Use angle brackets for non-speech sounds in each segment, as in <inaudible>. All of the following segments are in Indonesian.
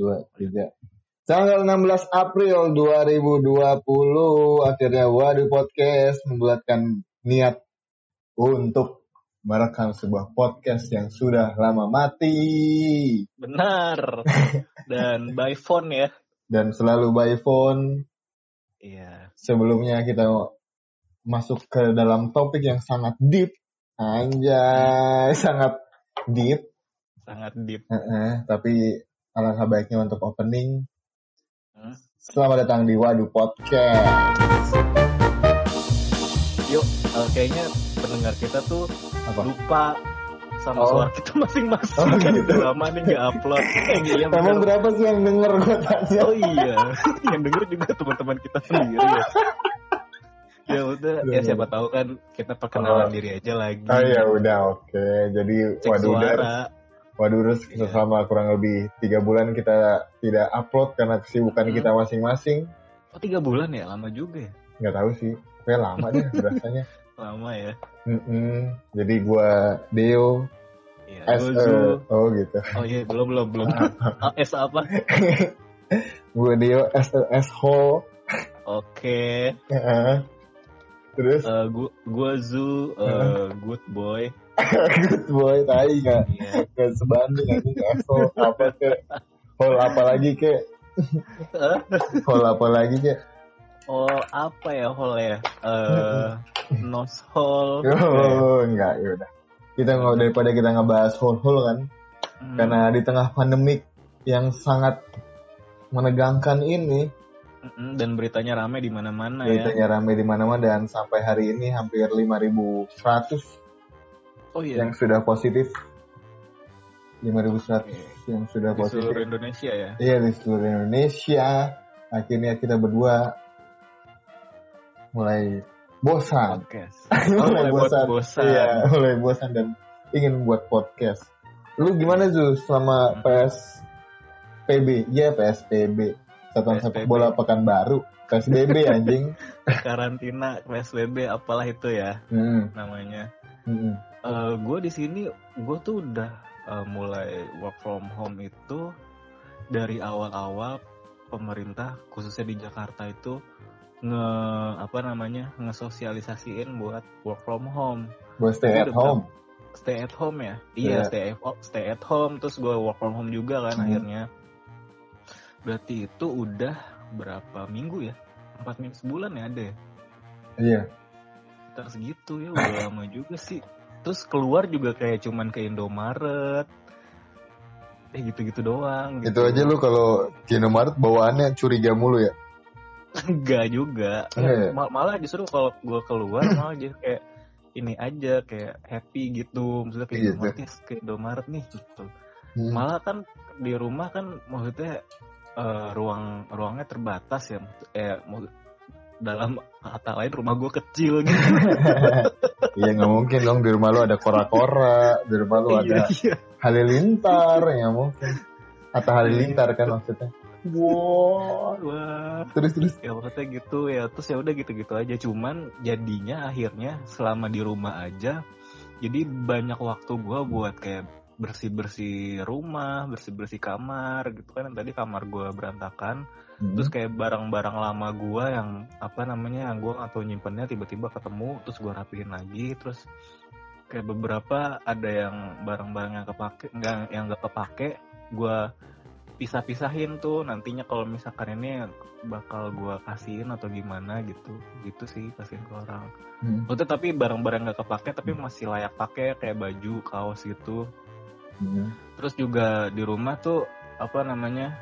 dua, tiga. Tanggal 16 April 2020 akhirnya Waduh Podcast membulatkan niat untuk merekam sebuah podcast yang sudah lama mati Benar. <laughs> Dan by phone ya. dan selalu by phone. Iya. Sebelumnya kita masuk ke dalam topik yang sangat deep. Anjay, sangat deep. Sangat deep. Heeh, tapi alangkah baiknya untuk opening. Hmm. Selamat datang di Waduh Podcast. Yuk, eh, kayaknya pendengar kita tuh Apa? lupa sama Oh. suara kita masing-masing. Oh, kan gitu. udah lama nih nggak upload. Eh, iya Emang berapa sih yang denger gue tanya? Oh iya, <laughs> yang denger juga teman-teman kita sendiri ya. Ya udah, ya siapa tahu kan kita perkenalan Oh. diri aja lagi. Oh ya udah oke. Jadi Cek waduh suara. Dar, waduh Rus, Iya. selama kurang lebih tiga bulan kita tidak upload karena kesibukan Hmm. kita masing-masing. Oh tiga bulan ya, lama juga ya. Nggak tahu sih, kayak lama deh <laughs> rasanya. Lama ya. Mm-mm. Jadi gua Deo, Iya. S Gua Zu. oh gitu. Oh iya, belum belum belum. <laughs> Ah, S apa? <laughs> Gua Deo S S Ho. Oke. Heeh. Terus Eh, gua gua Zu, eh, good boy. Good <laughs> boy tai nggak Iya. nggak sebanding anjing S Ho apa ke hol apa lagi ke hol apa lagi ke Oh apa ya hole ya? Eh nose hole. <laughs> Oh, enggak, ya udah. Kita nggak daripada kita ngebahas hole-hole kan, Hmm. karena di tengah pandemik yang sangat menegangkan ini, dan beritanya rame di mana-mana ya. beritanya rame di mana-mana dan sampai hari ini hampir 5.100 Oh iya. yang sudah positif. 5.100 yang sudah Di seluruh positif. Indonesia ya. Iya di seluruh Indonesia. Akhirnya kita berdua mulai bosan. Podcast. <laughs> Oh, mulai buat bosan. Iya, mulai bosan dan ingin buat podcast. Lu gimana Zu selama Hmm. PSPB? Iya PSPB. Satuan sepak bola Pekanbaru. PSBB <laughs> anjing. Karantina PSBB apalah itu ya Hmm, namanya. hmm, gue di sini gue tuh udah eh, mulai work from home itu dari awal-awal pemerintah khususnya di Jakarta itu nge apa namanya ngesosialisasiin buat work from home Buat stay at home. stay at home ya Iya. iya stay at stay at home terus gue work from home juga kan Hmm. akhirnya berarti itu udah berapa minggu ya empat minggu sebulan ya ada ya Iya. sekitar segitu ya udah lama juga sih terus keluar juga kayak cuman ke Indomaret eh gitu-gitu doang Itu aja lu kalau di Indomaret bawaannya curiga mulu ya. enggak juga Enggak ya? Mal- malah justru kalau gue keluar <clears throat> malah jadi kayak ini aja kayak happy gitu maksudnya kayak Gitu. Indomaret nih, ke Indomaret nih gitu Hmm. malah kan di rumah kan maksudnya eh, ruang ruangnya terbatas ya eh mau- dalam kata lain rumah gue kecil gitu <laughs> Iya nggak mungkin dong di rumah lu ada kora-kora, di rumah lu ada iya iya halilintar ya mungkin. Atau halilintar kan maksudnya. Wow. wah Terus terus. ya maksudnya gitu ya terus ya udah gitu-gitu aja cuman jadinya akhirnya selama di rumah aja jadi banyak waktu gua buat kayak bersih-bersih rumah bersih-bersih kamar gitu kan tadi kamar gua berantakan Hmm. terus kayak barang-barang lama gua yang apa namanya yang gua nggak tahu nyimpennya tiba-tiba ketemu terus gua rapihin lagi terus kayak beberapa ada yang barang-barang yang kepake nggak yang nggak kepake gua pisah-pisahin tuh nantinya kalau misalkan ini bakal gua kasihin atau gimana gitu gitu sih kasihin ke orang Hmm. Tapi barang-barang nggak kepake tapi masih layak pakai kayak baju kaos gitu Hmm. terus juga di rumah tuh apa namanya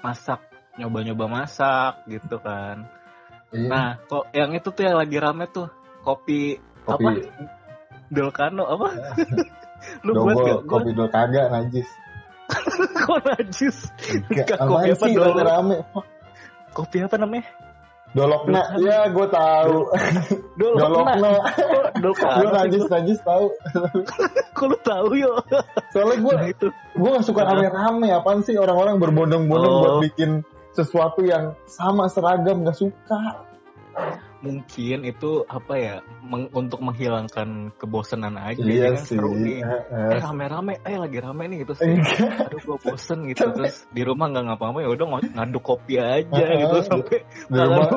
masak nyoba-nyoba masak gitu kan Iya. nah kok yang itu tuh yang lagi rame tuh kopi, kopi apa Delcano apa <laughs> lu buat gak kopi dol kagak najis. <laughs> kok najis Enggak, kopi apa sih lagi rame? kopi apa namanya Dolokna, Dolokna. ya gue tahu. Dolokna Dolokna, Dolcano sih? najis najis tahu. <laughs> kok lu tahu yo Soalnya gue nah itu gue gak suka rame-rame. Apaan sih orang-orang berbondong-bondong Oh. buat bikin sesuatu yang sama seragam gak suka. mungkin itu apa ya meng- untuk menghilangkan kebosanan aja Iya kan sih. seru nih eh rame-rame eh lagi rame nih gitu Enggak. aduh gue bosen gitu terus di rumah nggak ngapa-ngapain ya udah ngaduk kopi aja gitu sampai Di rumah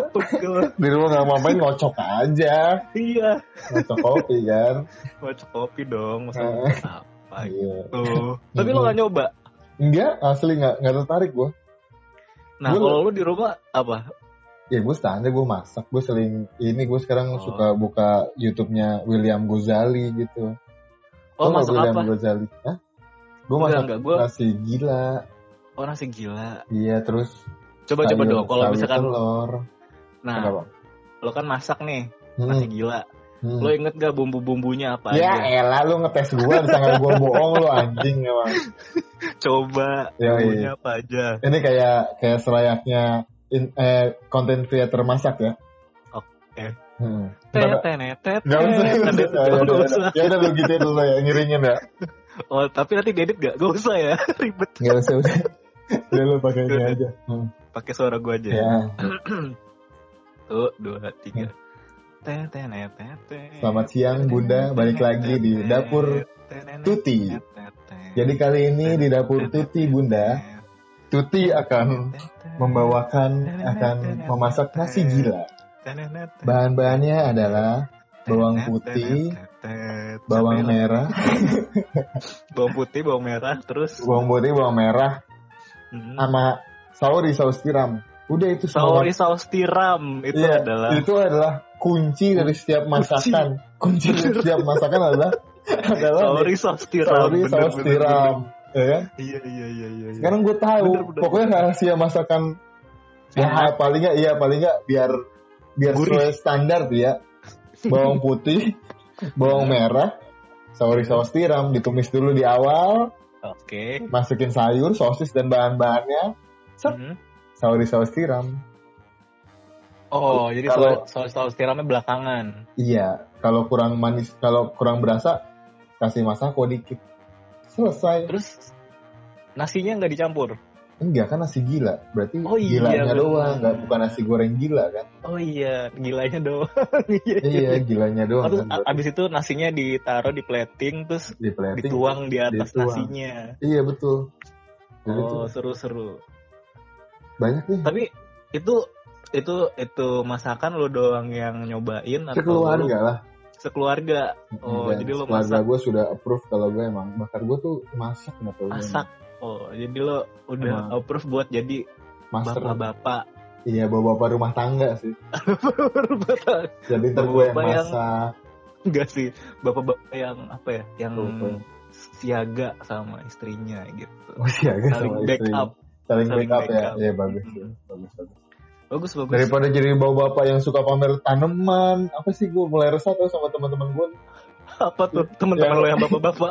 di rumah nggak ngapain ngocok aja, iya ngocok kopi kan. ngocok kopi dong Heeh. apa Iya. gitu tapi lo nggak nyoba Enggak, asli nggak nggak tertarik gue. Nah Gua- kalau lo di rumah apa Ya gue standar gue masak, gue sering ini gue sekarang Oh. suka buka YouTube-nya William Gozali gitu. oh Tau masak William apa Gozali? Hah? Gue masak enggak, gua- nasi gila. oh nasi gila Iya terus coba coba sayur- dong kalau misalkan telur. nah lo kan masak nih Hmm, nasi gila hmm. lo inget gak bumbu-bumbunya apa Ya aja elah lu ngetes gue di tangan gue bohong lu anjing emang. coba Ya, bumbunya iya. apa aja Ini kayak kayak selayaknya in, eh, content creator masak ya. Oke. Hmm. Tet, Ntar- tet, tet, Gak usah, Ya udah, nggak ya usah. udah. Ya udah lu gitu dulu ya, ngiringin ya. Oh, tapi nanti diedit gak? Gak usah ya, <laughs> ribet. Gak usah, udah. Udah lu pakai aja. Hmm. Pakai suara gue aja. Ya. <clears throat> Tuh, dua, tiga. Tet, Selamat siang, Bunda. Balik lagi di dapur Tuti. Jadi kali ini di dapur Tuti, Bunda, Tuti akan membawakan akan memasak nasi gila. Bahan-bahannya adalah bawang putih, bawang merah, <laughs> bawang putih, bawang merah, terus bawang putih, bawang merah, hmm, sama sauri saus tiram. Udah itu semua. sauri saus tiram itu Iya, adalah itu adalah kunci dari setiap masakan. Kunci dari setiap masakan adalah <laughs> adalah sauri saus tiram. sauri bener, saus bener, tiram. Ya kan? Iya, iya, iya, iya. iya. Sekarang gue tahu, Bener, bener, pokoknya rahasia masakan ya paling nggak iya paling nggak biar biar Gurih. sesuai standar ya. Bawang <laughs> putih, bawang merah, sauri saus tiram ditumis dulu di awal, Oke. masukin sayur, sosis dan bahan-bahannya, Sep. Mhm. sauri saus tiram. Oh, jadi Kalau- saus saus tiramnya belakangan. Iya, kalau kurang manis, kalau kurang berasa kasih masako dikit. Selesai. Terus nasinya nggak dicampur. Enggak kan nasi gila, berarti Oh iya, gilanya bener. doang, nggak bukan nasi goreng gila kan? Oh iya, gilanya doang. <laughs> iya, iya, gilanya doang. Terus kan, abis itu nasinya ditaruh di plating terus di plating. dituang di atas dituang. nasinya. Iya betul. Jadi Oh, seru-seru. banyak nih. Tapi itu itu itu masakan lo doang yang nyobain atau Sekeluarga lu lah. sekeluarga. Oh Dan jadi lo masak. gue sudah approve kalau gue emang bakar gue tuh masak nggak tahu masak. oh jadi lo udah Emang. approve buat jadi master. bapak-bapak. Iya bawa bapak rumah tangga sih. <laughs> Bapak jadi ntar gue yang Bapak yang- masak. Enggak sih bapak-bapak yang apa ya yang Apa? siaga sama istrinya gitu. Oh kan saling sama backup. Saling saling backup ya. backup. iya bagus Hmm. ya bagus bagus bagus bagus. Daripada jadi bawa bapak yang suka pamer tanaman apa sih gue mulai resah tuh sama teman-teman gue apa tuh? Teman-teman lo yang bapak-bapak.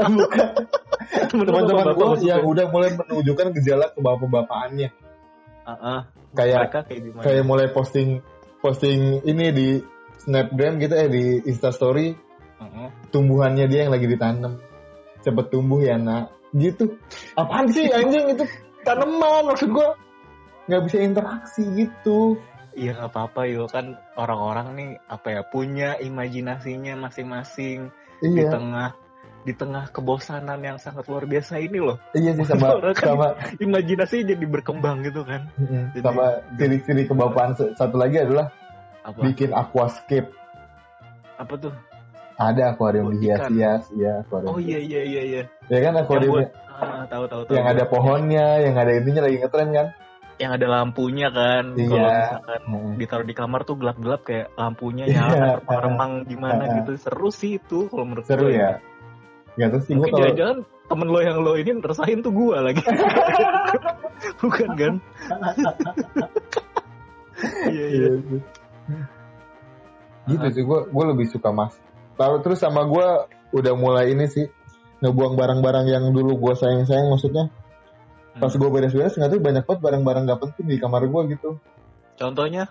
<laughs> Teman-teman gue yang udah mulai menunjukkan gejala ke bapak-bapaannya. Ah, ah. kayak mereka kayak gimana? kayak mulai posting posting ini di snapgram gitu eh di instastory Heeh. tumbuhannya dia yang lagi ditanam. Cepet tumbuh ya nak. Gitu. Apaan sih anjing? Itu tanaman maksud gua nggak bisa interaksi gitu. Iya nggak apa-apa yo kan orang-orang nih apa ya punya imajinasinya masing-masing. Di iya. tengah di tengah kebosanan yang sangat luar biasa ini loh. Iya sih sama <laughs> Orang kan- sama imajinasi jadi berkembang gitu kan. Mm, Jadi- sama ciri-ciri kebapaan satu lagi adalah apa? bikin aquascape. Apa tuh? Ada akuarium Buat dihias-hias ya akuarium oh iya iya iya iya. Ya kan yang akuarium buat ah, tahu tahu tahu. Yang ada pohonnya yang ada intinya lagi ngetren kan yang ada lampunya kan Iya. kalau misalkan Mm. ditaruh di kamar tuh gelap-gelap kayak lampunya Iya. nyala remang gimana gitu seru sih itu kalau menurut seru gue. ya Gak tahu sih gue Mungkin kalau jangan-jangan temen lo yang lo ini resahin tuh gua lagi. <laughs> Bukan kan? <laughs> Iya iya. Iya gitu sih gue gue lebih suka mas tahu terus sama gue udah mulai ini sih ngebuang barang-barang yang dulu gue sayang-sayang maksudnya pas gue beres-beres nggak tuh banyak banget barang-barang gak penting di kamar gue gitu Contohnya?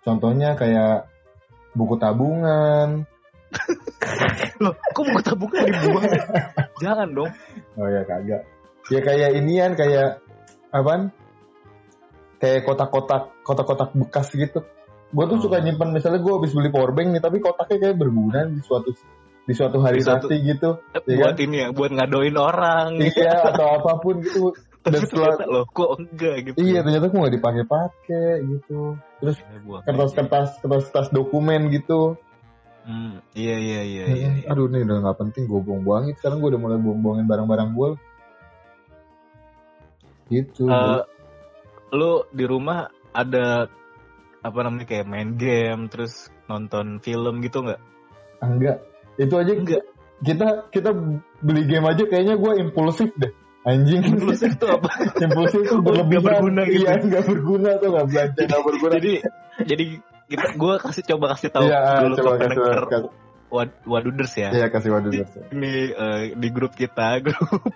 contohnya kayak buku tabungan <laughs> Loh, kok buku tabungan dibuang? Jangan dong. oh ya kagak ya kayak inian kayak apaan kayak kotak-kotak kotak-kotak bekas gitu gue tuh Oh. suka nyimpen misalnya gue habis beli power bank nih tapi kotaknya kayak berguna di suatu di suatu hari Di suatu- nanti gitu Eh, Iya buat ini ya, buat ngadoin orang. iya atau apa pun gitu dan Tapi setelah ternyata loh, kok enggak gitu. iya ternyata gue nggak dipakai-pakai gitu terus kertas-kertas kertas-kertas dokumen gitu Hmm, iya iya iya iya. iya. aduh nih udah nggak penting gue buang-buangin sekarang gue udah mulai buang-buangin barang-barang gue gitu Eh, lu di rumah ada apa namanya kayak main game terus nonton film gitu nggak? Enggak itu aja Enggak. kita kita beli game aja kayaknya gue impulsif deh anjing Impulsif itu apa? impulsif tuh Oh, berlebihan nggak berguna gitu. iya nggak berguna tuh nggak belanja nggak berguna jadi jadi kita gue kasih coba kasih tahu iya dulu coba ke pendengar waduders ya. iya kasih waduh Ini eh, di grup kita <laughs> grup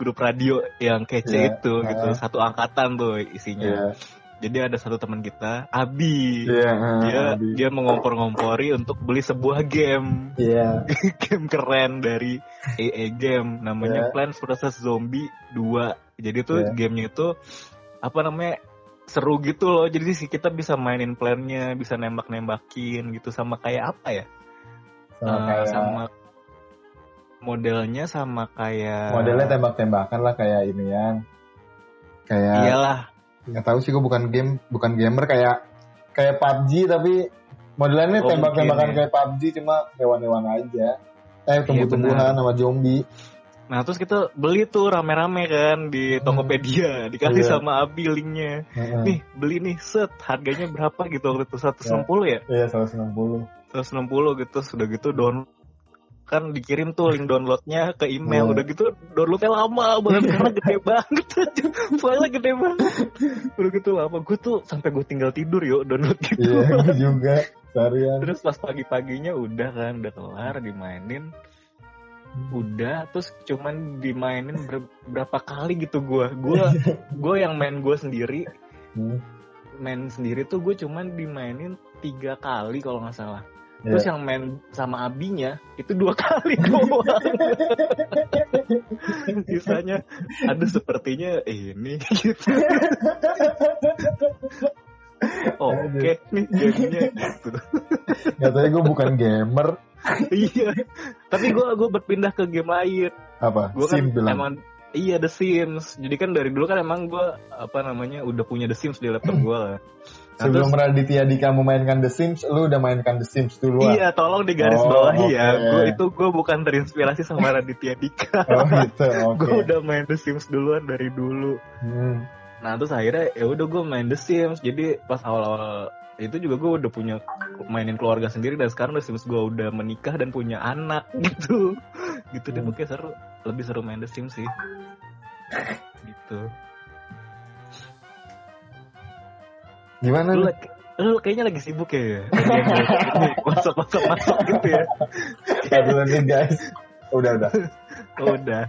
grup radio yang kece Iya, itu gitu ah. satu angkatan tuh isinya. Iya Jadi ada satu teman kita Abi. iya ah, Dia Abi. dia mengompor-ngompori untuk beli sebuah game iya <laughs> game keren dari EA Game namanya Yeah. Plants vs Zombie 2. Jadi tuh Yeah. gamenya itu apa namanya seru gitu loh. Jadi sih kita bisa mainin plannya, bisa nembak-nembakin gitu sama kayak apa ya? sama Eh, kayak sama modelnya sama kayak modelnya tembak-tembakan lah kayak ini ya kayak Iyalah. Nggak tahu sih gue bukan game bukan gamer kayak kayak PUBG tapi modelannya Oh, tembak-tembakan ya. kayak PUBG cuma hewan-hewan aja eh tumbuh-tumbuhan sama zombie Nah terus kita beli tuh rame-rame kan di Tokopedia, dikasih Iya. sama Abi linknya. Heeh. Nih beli nih set, harganya berapa gitu waktu itu 160 ya? iya 160 160 gitu sudah gitu download kan dikirim tuh link downloadnya ke email. Iya. udah gitu downloadnya lama banget karena gede banget. <laughs> Filenya gede banget. Udah gitu lama. Gue tuh sampai gue tinggal tidur yuk download gitu. Iya juga. Seharian. Terus pas pagi-paginya udah kan udah kelar dimainin. Udah terus cuman dimainin ber- berapa kali gitu gue gue gue yang main gue sendiri. Hmm, main sendiri tuh gue cuman dimainin tiga kali kalau nggak salah iya. Terus yang main sama abinya itu dua kali <laughs> doang. <laughs> Sisanya ada sepertinya ini <laughs> gitu. Oke nih gamenya gitu. tahu gue bukan gamer iya. Tapi gue gue berpindah ke game lain. apa Gue kan bilang emang iya The Sims. Jadi kan dari dulu kan emang gue apa namanya udah punya The Sims di laptop gue lah. Nah, sebelum terus- Raditya Dika memainkan The Sims lu udah mainkan The Sims duluan Iya, tolong digaris Oh, bawahi ya. oke. Gue itu gue bukan terinspirasi sama Raditya Dika. <laughs> oh gitu oke gue udah main The Sims duluan dari dulu. Hmm, Nah terus akhirnya ya udah gue main The Sims. Jadi pas awal-awal itu juga gue udah punya mainin keluarga sendiri dan sekarang The Sims gue udah menikah dan punya anak <laughs> gitu. Gitu deh Hmm. pokoknya seru. Lebih seru main The Sims sih. Gitu. Gimana Lu, lagi- lu kayaknya lagi sibuk ya. Masuk masuk masuk gitu ya. Aduh nih guys udah udah udah.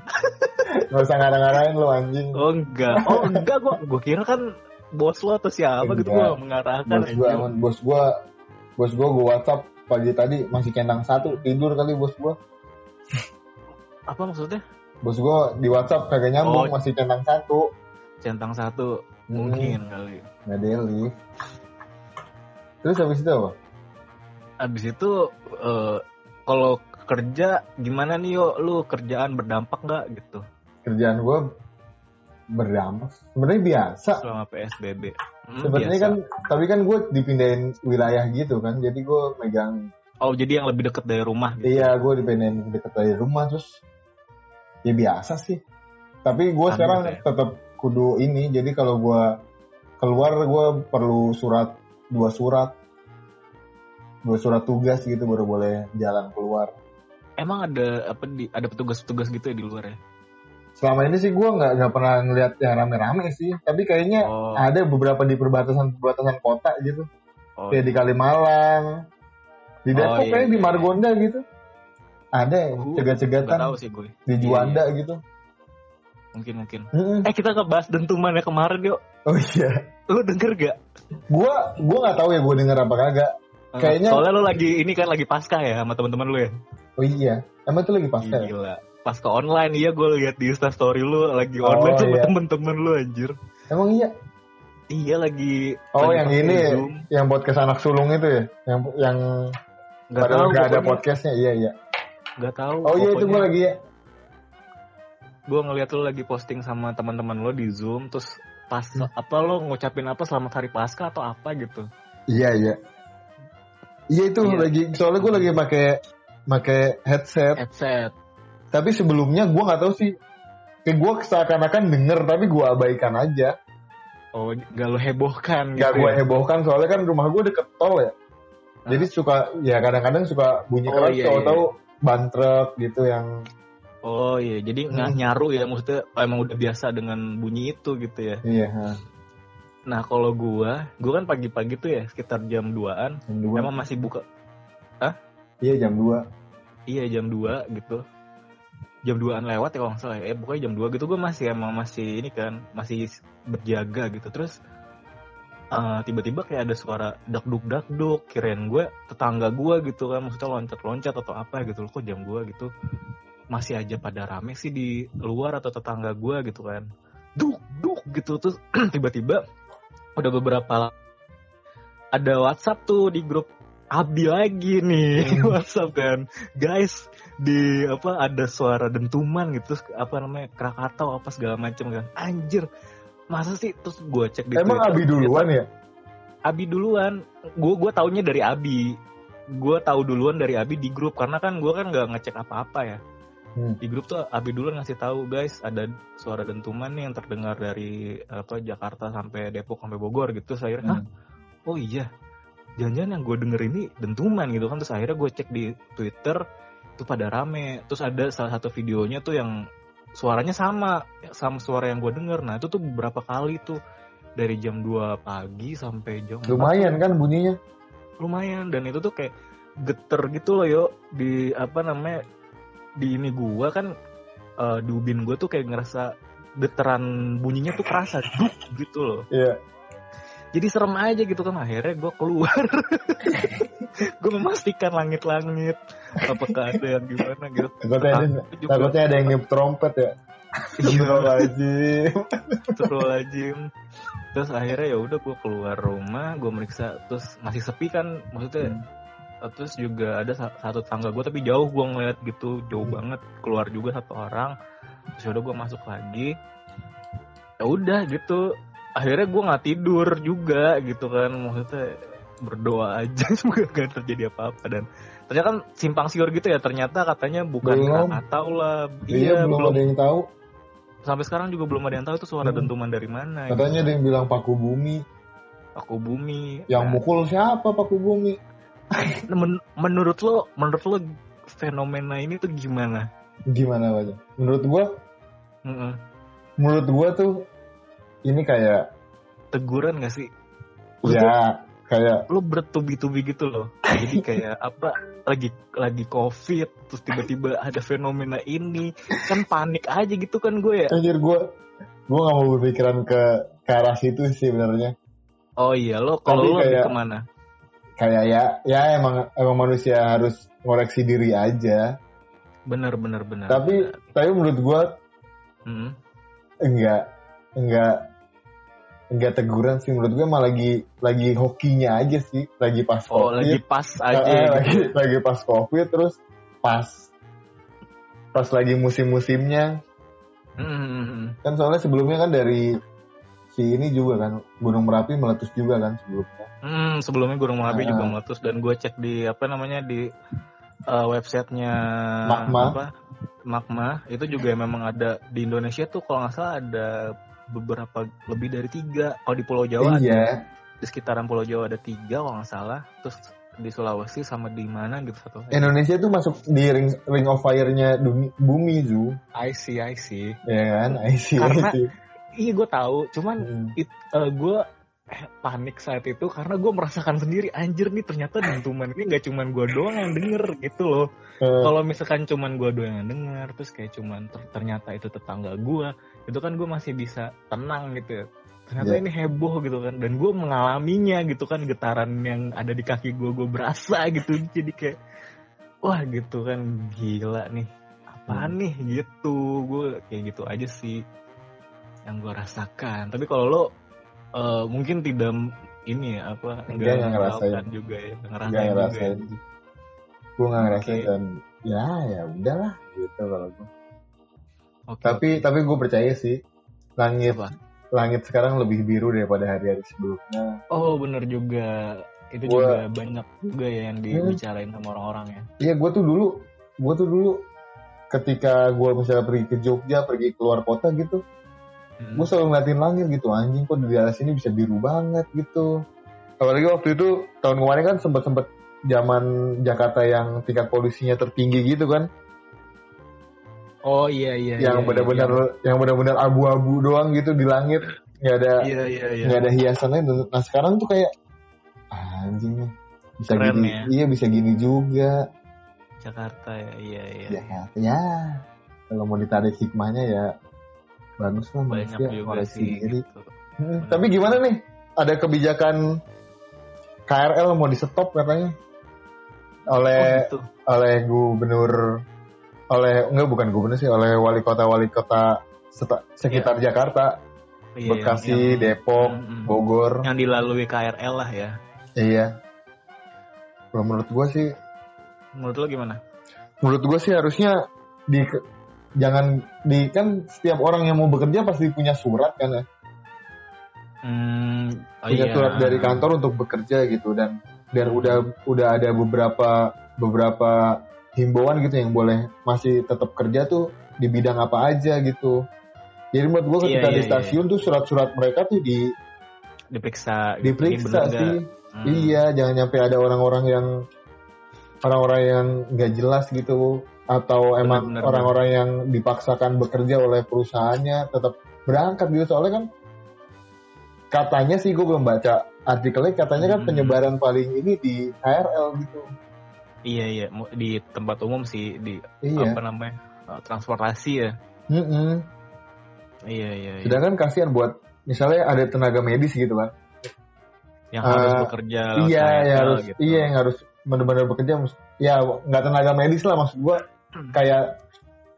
nggak usah ngarang-ngarangin lu anjing Oh enggak. Oh enggak gue gue kira kan bos lo atau siapa gitu Enggak. gue mengarahkan bos gua aman bos gua bos gua gua WhatsApp pagi tadi masih centang satu tidur kali bos gua Apa maksudnya? bos gua di WhatsApp kagak nyambung Oh. masih centang satu Centang satu mungkin kali. nggak daily terus habis itu apa? Abis itu eh, kalau kerja gimana nih yo? Lu kerjaan berdampak nggak gitu? Kerjaan gua berdampak. Sebenarnya biasa. Selama PSBB? Hmm, sebenarnya kan tapi kan gue dipindahin wilayah gitu kan. Jadi gue megang oh jadi yang lebih deket dari rumah gitu. iya gue dipindahin deket dari rumah terus ya biasa sih. Tapi gue sekarang ya? tetap kudu ini. Jadi kalau gue keluar gue perlu surat dua surat. Dua surat tugas gitu baru boleh jalan keluar. Emang ada apa di ada petugas-petugas gitu ya di luar ya? selama ini sih gue nggak nggak pernah ngeliat yang rame-rame sih. Tapi kayaknya Oh, ada beberapa di perbatasan perbatasan kota gitu. Oh, kayak di Kalimalang di Oh, Depok iya, kayak di iya. Margonda gitu. Ada Uh, cegat-cegatan di Iya, Juanda gitu Mungkin mungkin. Mm-mm. Eh kita ngebahas dentuman ya kemarin yuk. oh iya Lu denger gak? gua gua nggak tahu ya gua denger apa kagak Eh, Kayaknya- soalnya lu lagi ini kan lagi pasca ya sama teman-teman lu ya. oh iya emang itu lagi pasca ya? Gila. Pasca online iya gue lihat di Insta story lu lagi Oh, online sama iya. temen-temen lu anjir. emang iya iya lagi Oh lagi yang ini Zoom. yang podcast anak sulung itu ya, yang yang nggak padahal tahu ada podcastnya, iya iya. nggak tahu Oh iya itu gue lagi ya. Gue ngeliat lo lagi posting sama teman-teman lo di zoom terus pas Hmm. apa lo ngucapin apa selamat hari pasca atau apa gitu Iya iya. Iya itu Iya. lagi soalnya gue lagi pakai pakai headset. headset Tapi sebelumnya gue nggak tahu sih. Kayak gue seakan-akan denger tapi gue abaikan aja. oh gak lo hebohkan Gak gitu gue ya? hebohkan soalnya kan rumah gue deket tol ya. Jadi suka ya kadang-kadang suka bunyi Oh, keras iya, tahu-tahu ban truk gitu yang oh iya jadi nggak Hmm. nyaru ya maksudnya emang udah biasa dengan bunyi itu gitu ya iya. ha. nah kalau gua gua kan pagi-pagi tuh ya sekitar jam 2an Jam dua. emang masih buka Iya jam 2 iya jam 2 gitu jam 2an lewat ya kalau nggak salah ya. eh pokoknya jam 2 gitu gue masih emang masih ini kan masih berjaga gitu terus eh, tiba-tiba kayak ada suara dak duk dak duk kirain gue tetangga gue gitu kan maksudnya loncat loncat atau apa gitu loh kok jam 2 gitu masih aja pada rame sih di luar atau tetangga gue gitu kan. Duk duk gitu. Terus <clears throat> tiba-tiba udah beberapa ada WhatsApp tuh di grup Abi lagi nih <laughs> Hmm. WhatsApp kan. Guys di apa ada suara dentuman gitu terus apa namanya Krakatau apa segala macam kan. Anjir masa sih? Terus gue cek di Emang Twitter, Abi duluan ya? Abi duluan. Gue gue taunya dari Abi gue tahu duluan dari Abi di grup karena kan gue kan nggak ngecek apa-apa ya Hmm. di grup tuh Abi duluan ngasih tahu guys ada suara dentuman nih yang terdengar dari apa Jakarta sampai Depok sampai Bogor gitu. Saya akhirnya "Hah? oh iya. Jangan-jangan yang gue denger ini dentuman gitu kan. Terus akhirnya gue cek di Twitter itu pada rame. Terus ada salah satu videonya tuh yang suaranya sama sama suara yang gue denger. Nah itu tuh beberapa kali tuh? Dari jam 2 pagi sampai jam 4 Lumayan kan bunyinya? lumayan. Dan itu tuh kayak geter gitu loh yo. Di apa namanya di ini gua kan eh, di ubin gua tuh kayak ngerasa geteran bunyinya tuh kerasa duk gitu loh Iya. jadi serem aja gitu kan akhirnya gua keluar <laughs> gue memastikan langit-langit apakah ada yang gimana gitu Takutnya ada, Takut juga takutnya ada yang niup trompet ya. Astagfirullahaladzim. Astagfirullahaladzim terus akhirnya ya udah gue keluar rumah gue meriksa terus masih sepi kan maksudnya Hmm. Terus juga ada sa- satu tangga gue tapi jauh gue ngeliat gitu jauh Hmm. banget keluar juga satu orang terus udah gue masuk lagi ya udah gitu akhirnya gue nggak tidur juga gitu kan maksudnya berdoa aja <laughs> semoga gak terjadi apa-apa dan ternyata kan simpang siur gitu ya ternyata katanya bukan Belum. Krakatau lah Iya, belum, ada yang tahu. sampai sekarang juga belum ada yang tahu itu suara Hmm. dentuman dari mana Katanya ada yang bilang Paku Bumi. aku bumi Yang Nah, mukul siapa Paku Bumi? <laughs> men- menurut lo menurut lo fenomena ini tuh gimana Gimana aja? Menurut gua, Mm-mm. menurut gua tuh ini kayak teguran gak sih Maksudnya, ya kayak lo bertubi-tubi gitu loh jadi <laughs> kayak apa lagi lagi covid terus tiba-tiba ada fenomena ini kan panik aja gitu kan gue ya anjir gua gua nggak mau berpikiran ke ke arah situ sih sebenarnya. oh iya lo kalau lo kayak- ke mana Kayak ya ya emang emang manusia harus ngoreksi diri aja. bener bener bener Tapi tapi menurut gua Mm. enggak enggak enggak teguran sih menurut gue malah lagi lagi hokinya aja sih lagi pas oh covid lagi pas <laughs> aja eh, gitu. lagi lagi pas covid terus pas pas lagi musim-musimnya Mm. kan soalnya sebelumnya kan dari si ini juga kan Gunung Merapi meletus juga kan sebelumnya. Hmm, sebelumnya Gunung Merapi Ah. juga meletus dan gue cek di apa namanya di uh, websitenya Magma. apa? Magma. Itu juga memang ada di Indonesia tuh kalau nggak salah ada beberapa lebih dari tiga. Kalau di Pulau Jawa ada, iya di sekitaran Pulau Jawa ada tiga kalau nggak salah. Terus di Sulawesi sama di mana gitu satu Indonesia tuh masuk di ring, ring of fire-nya bumi Zu. I see I see. Ya kan? I see, I Karena- see. Iya gue tahu. Cuman Hmm. it, gue panik saat itu karena gue merasakan sendiri anjir nih ternyata dentuman ini nggak cuman gue doang yang denger gitu loh. Eh, kalau misalkan cuman gue doang yang denger terus kayak cuman ter- ternyata itu tetangga gue itu kan gue masih bisa tenang gitu ya. ternyata Iya. ini heboh gitu kan dan gue mengalaminya gitu kan getaran yang ada di kaki gue gue berasa gitu. Jadi kayak wah gitu kan gila nih apaan nih? Gitu. Gue kayak gitu aja sih yang gue rasakan tapi kalau lo eh, mungkin tidak ini ya apa Enggak, nggak ngerasain. melakukan juga ya ngerasain, nggak juga ya. ngerasain gue nggak ngerasain Oke. dan ya ya udahlah gitu kalau gue Oke, tapi oke. tapi gue percaya sih langit Apa? langit sekarang lebih biru daripada hari-hari sebelumnya oh bener juga itu Gua- juga banyak juga ya yang Hmm. dibicarain sama orang-orang ya iya gue tuh dulu gue tuh dulu ketika gue misalnya pergi ke Jogja pergi keluar kota gitu Hmm. gue selalu ngeliatin langit gitu anjing kok di daerah sini bisa biru banget gitu. Apalagi waktu itu tahun kemarin kan sempet sempet zaman Jakarta yang tingkat polusinya tertinggi gitu kan. Oh iya iya yang iya, benar-benar yang benar-benar abu-abu doang gitu di langit. Nggak ada iya iya iya. nggak ada hiasan lain. Nah sekarang tuh kayak anjing nih bisa Keren gini. ya. iya bisa gini juga. Jakarta ya iya iya. Ya ya kalau mau ditarik hikmahnya ya bagus lah banyak koreksi sih diri gitu. Hmm, tapi gimana nih? Ada kebijakan KRL mau di stop katanya? Oleh oh, gitu. oleh gubernur oleh enggak bukan gubernur sih oleh wali kota wali kota seta- sekitar Jakarta. Iya, Bekasi yang- yang- Depok Mm, mm. Bogor. Yang dilalui KRL lah ya. Iya. Kalau menurut gue sih menurut lo gimana? Menurut gue sih harusnya di jangan di kan setiap orang yang mau bekerja pasti punya surat kan ya hmm, oh punya iya. surat dari kantor untuk bekerja gitu dan dan udah udah ada beberapa beberapa himbauan gitu yang boleh masih tetap kerja tuh di bidang apa aja gitu jadi menurut gue Iya, ketika iya, di iya. stasiun tuh surat-surat mereka tuh di diperiksa gitu. Diperiksa sih? Hmm. iya jangan nyampe ada orang-orang yang orang-orang yang nggak jelas gitu atau Bener, emang orang-orang yang dipaksakan bekerja oleh perusahaannya tetap berangkat gitu soalnya kan katanya sih gue belum baca artikelnya katanya kan Hmm. penyebaran paling ini di KRL gitu iya iya di tempat umum sih di iya apa namanya eh, transportasi ya Mm-mm. iya iya, iya. sedangkan kasihan buat misalnya ada tenaga medis gitu kan yang harus eh, bekerja iya yang harus gitu. iya yang harus benar-benar bekerja ya nggak tenaga medis lah maksud gue kayak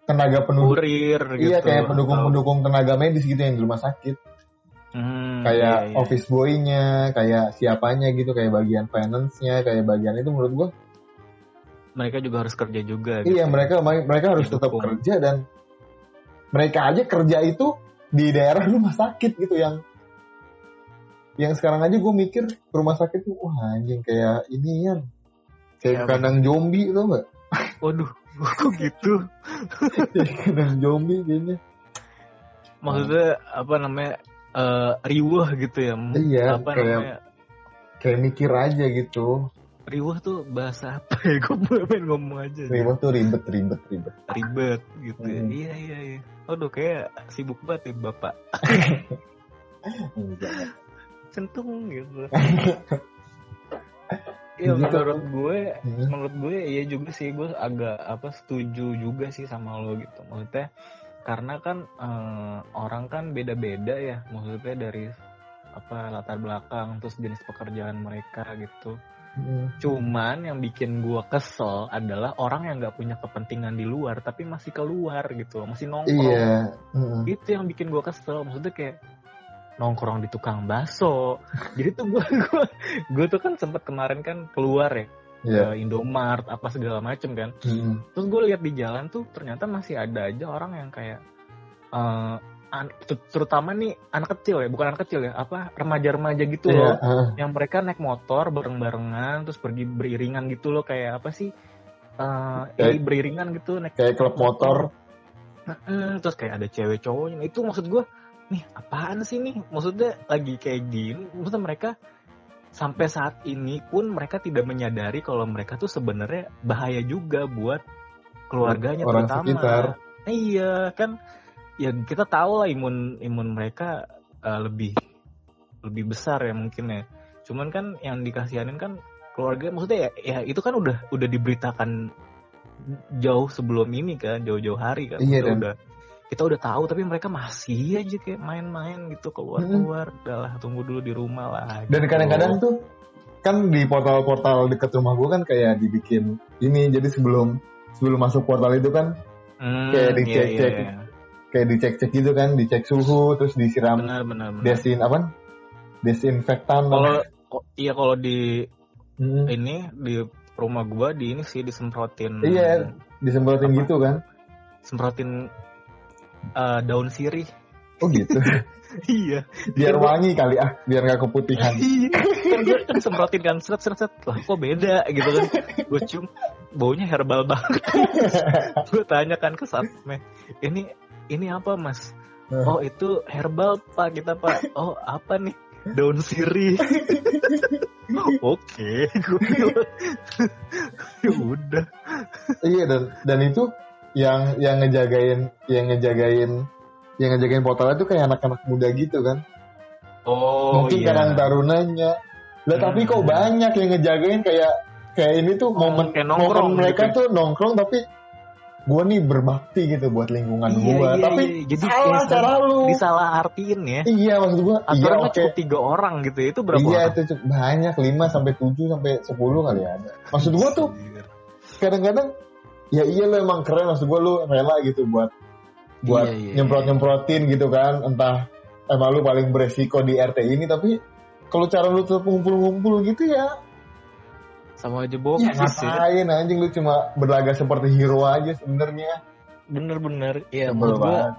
tenaga pendukung kurir gitu iya kayak atau- pendukung-pendukung tenaga medis gitu yang di rumah sakit Hmm, kayak iya, iya. office boy-nya kayak siapanya gitu kayak bagian finance-nya kayak bagian itu menurut gua mereka juga harus kerja juga gitu. iya mereka mereka harus tetap kerja dan mereka aja kerja itu di daerah <laughs> rumah sakit gitu yang yang sekarang aja gue mikir rumah sakit tuh wah anjing kayak ini ya kayak Kayak kandang zombie tuh nggak? <laughs> Waduh kok gitu? <laughs> Kandang zombie kayaknya. Maksudnya apa namanya eh riwah gitu ya? Iya, apa kayak- namanya? kayak mikir aja gitu. Riwah tuh bahasa apa ya? Gue <laughs> pengen ngomong aja. Ribet tuh ribet ribet ribet. Ribet gitu ya. Hmm. iya iya iya. Waduh kayak sibuk banget ya bapak. Enggak. centung gitu Iya menurut gue Hmm. menurut gue iya juga sih gue agak apa setuju juga sih sama lo gitu maksudnya karena kan eh, orang kan beda-beda ya maksudnya dari apa latar belakang terus jenis pekerjaan mereka gitu Hmm. cuman yang bikin gue kesel adalah orang yang nggak punya kepentingan di luar tapi masih keluar gitu masih nongkrong Iya. Mm. itu yang bikin gue kesel maksudnya kayak nongkrong di tukang bakso <laughs> jadi tuh gue gue gue tuh kan sempet kemarin kan keluar ya Iya. ke Indomart apa segala macem kan Mm. terus gue lihat di jalan tuh ternyata masih ada aja orang yang kayak eh, an- ter- terutama nih anak kecil ya bukan anak kecil ya apa remaja-remaja gitu Iya. loh ah. yang mereka naik motor bareng-barengan terus pergi beriringan gitu loh kayak apa sih eh Kayak- ini beriringan gitu naik Kayak klub motor. Mm-mm, terus kayak ada cewek cowoknya itu maksud gue nih apaan sih nih? Maksudnya lagi kayak gini maksudnya mereka sampai saat ini pun mereka tidak menyadari kalau mereka tuh sebenarnya bahaya juga buat keluarganya Orang terutama. sekitar. iya kan? Ya kita tahu lah imun imun mereka uh, lebih lebih besar ya mungkin ya. Cuman kan yang dikasihanin kan keluarga maksudnya ya, ya itu kan udah udah diberitakan jauh sebelum ini kan jauh-jauh hari kan Iya, dan- udah kita udah tahu tapi mereka masih aja kayak main-main gitu keluar-keluar udahlah tunggu dulu di rumah lah Dan gitu. kadang-kadang tuh kan di portal-portal dekat rumah gue kan kayak dibikin ini jadi sebelum sebelum masuk portal itu kan Hmm, kayak iya, dicek-cek. iya, iya. kayak dicek-cek gitu kan dicek suhu terus disiram benar benar benar desin apa desinfektan Kalau iya kalau di Hmm. ini di rumah gua di ini sih disemprotin Iya. disemprotin Apa? gitu kan semprotin eh, daun sirih. oh gitu? <laughs> Iya. biar wangi kali ah biar nggak keputihan. <laughs> Iya. kan gue kan semprotin kan seret seret seret lah kok beda gitu kan. Gue cium baunya herbal banget. <laughs> Gue tanya kan ke satme ini ini apa mas? Oh itu herbal pak kita pak. Oh apa nih? Daun sirih. Oke gue ya udah. Iya dan dan itu yang yang ngejagain yang ngejagain yang ngejagain portalnya tuh kayak anak-anak muda gitu kan. Oh mungkin iya. karang tarunanya lah tapi kok Hmm. banyak yang ngejagain kayak kayak ini tuh momen kayak nongkrong momen mereka gitu. tuh nongkrong tapi gue nih berbakti gitu buat lingkungan Iya, gue iya, tapi iya. Jadi salah cara lu. disalah artiin ya. Iya maksud gue iya aturannya oke. cukup tiga orang gitu ya. itu berapa iya orang? itu cukup banyak 5 sampai 7 sampai 10 kali ada maksud gue tuh kadang-kadang ya iya lo emang keren maksud gue lu rela gitu buat buat Iya, iya, nyemprot nyemprotin gitu kan entah emang lu paling beresiko di RT ini tapi kalau cara lu tetap ngumpul-ngumpul gitu ya. Sama aja ya bohong sih ngapain anjing lu cuma berlagak seperti hero aja sebenarnya. Bener-bener ya menurut banget.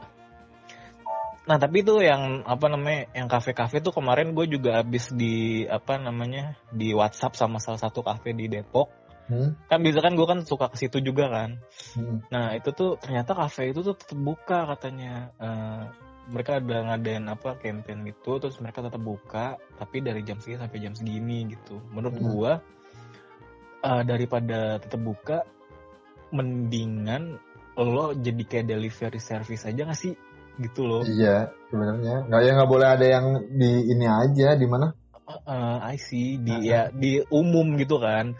nah tapi itu yang apa namanya yang kafe-kafe tuh kemarin gue juga habis di apa namanya di WhatsApp sama salah satu kafe di Depok Hmm? kan biasa kan gue kan suka ke situ juga kan. Hmm. nah itu tuh ternyata kafe itu tuh tetap buka katanya. Eh, mereka ada ngadain apa campaign gitu terus mereka tetap buka tapi dari jam segini sampai jam segini gitu. Menurut Hmm. gua eh, daripada tetap buka mendingan lo jadi kayak delivery service aja gak sih? Gitu loh. Iya, sebenarnya. Nggak ya nggak boleh ada yang di ini aja di mana? Eh, I see. Di Nah, ya di umum gitu kan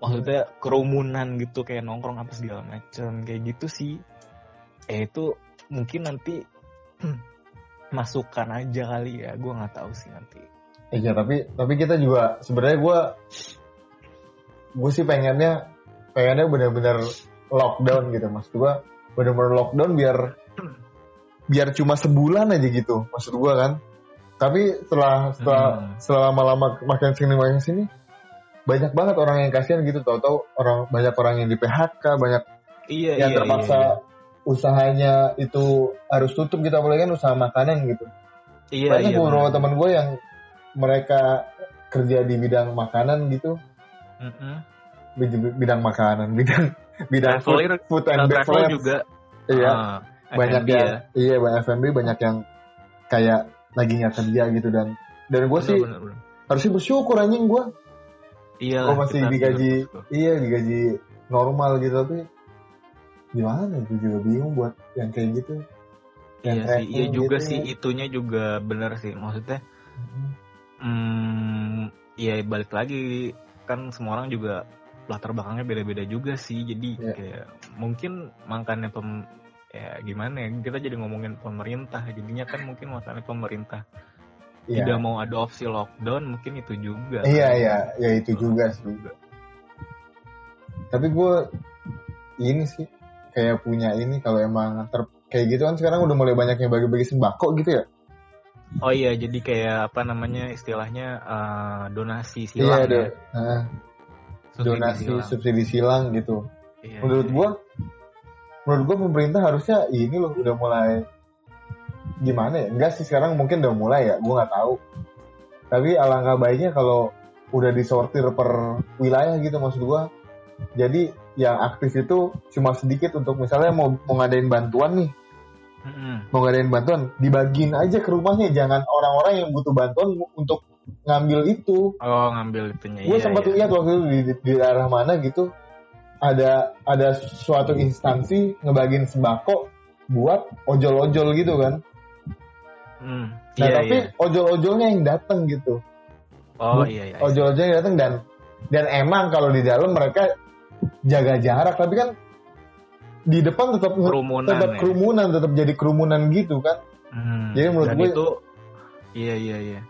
maksudnya kerumunan gitu kayak nongkrong apa segala macem kayak gitu sih. Eh itu mungkin nanti masukan aja kali ya gue nggak tahu sih nanti. Iya, tapi tapi kita juga sebenarnya gue gue sih pengennya pengennya benar-benar lockdown gitu. Mas gue benar-benar lockdown biar biar cuma sebulan aja gitu maksud gue kan. Tapi setelah setelah Hmm. setelah lama-lama makin sini makin sini banyak banget orang yang kasihan gitu tahu-tahu orang banyak orang yang di PHK banyak iya yang iya terpaksa iya, usahanya itu harus tutup gitu apalagi kan usaha makanan gitu. Iya banyak iya, beberapa teman gue yang mereka kerja di bidang makanan gitu. Mm-mm. Bid- bidang makanan bidang bidang food, and beverage. juga. Iya. Ah, banyak F&B yang ya. iya banyak F&B banyak yang kayak lagi nggak kerja gitu dan dan gue sih bener, bener. harusnya bersyukur anjing gue iya Gua lah, masih digaji- iya digaji normal gitu tapi gimana gue juga bingung buat yang kayak gitu Yang iya sih iya juga gitu. sih itunya juga bener sih maksudnya Hmm, ya balik lagi kan semua orang juga latar belakangnya beda-beda juga sih. Jadi Iya. kayak mungkin makanya pem ya gimana ya kita jadi ngomongin pemerintah jadinya kan mungkin makanya pemerintah Iya. tidak mau ada opsi lockdown mungkin itu juga Iya kan. iya ya itu juga sih. Tapi gue ini sih kayak punya ini kalau emang ter kayak gitu kan sekarang udah mulai banyak yang bagi-bagi sembako gitu ya. oh iya jadi kayak apa namanya istilahnya eh, donasi Iya silang deh. ya Nah, Subsidi donasi silang. subsidi silang gitu. Iya, Menurut iya. gue, menurut gue pemerintah harusnya ini loh udah mulai gimana ya? Enggak sih sekarang mungkin udah mulai ya, gue nggak tahu. Tapi alangkah baiknya kalau udah disortir per wilayah gitu maksud gue. Jadi yang aktif itu cuma sedikit untuk misalnya mau mau ngadain bantuan nih, Mm-mm. mau ngadain bantuan, dibagiin aja ke rumahnya, jangan orang-orang yang butuh bantuan untuk ngambil itu. oh ngambil itunya Gue iya, sempat iya. lihat waktu itu di, di daerah mana gitu, ada ada suatu instansi ngebagiin sembako buat ojol-ojol gitu kan. Hmm, Nah iya, tapi iya. ojol-ojolnya yang datang gitu, oh iya iya ojol-ojolnya yang datang dan dan emang kalau di dalam mereka jaga jarak, tapi kan di depan tetap kerumunan tetap ya. kerumunan, tetap jadi kerumunan gitu kan. Hmm, Jadi menurut dan gue- itu iya iya iya.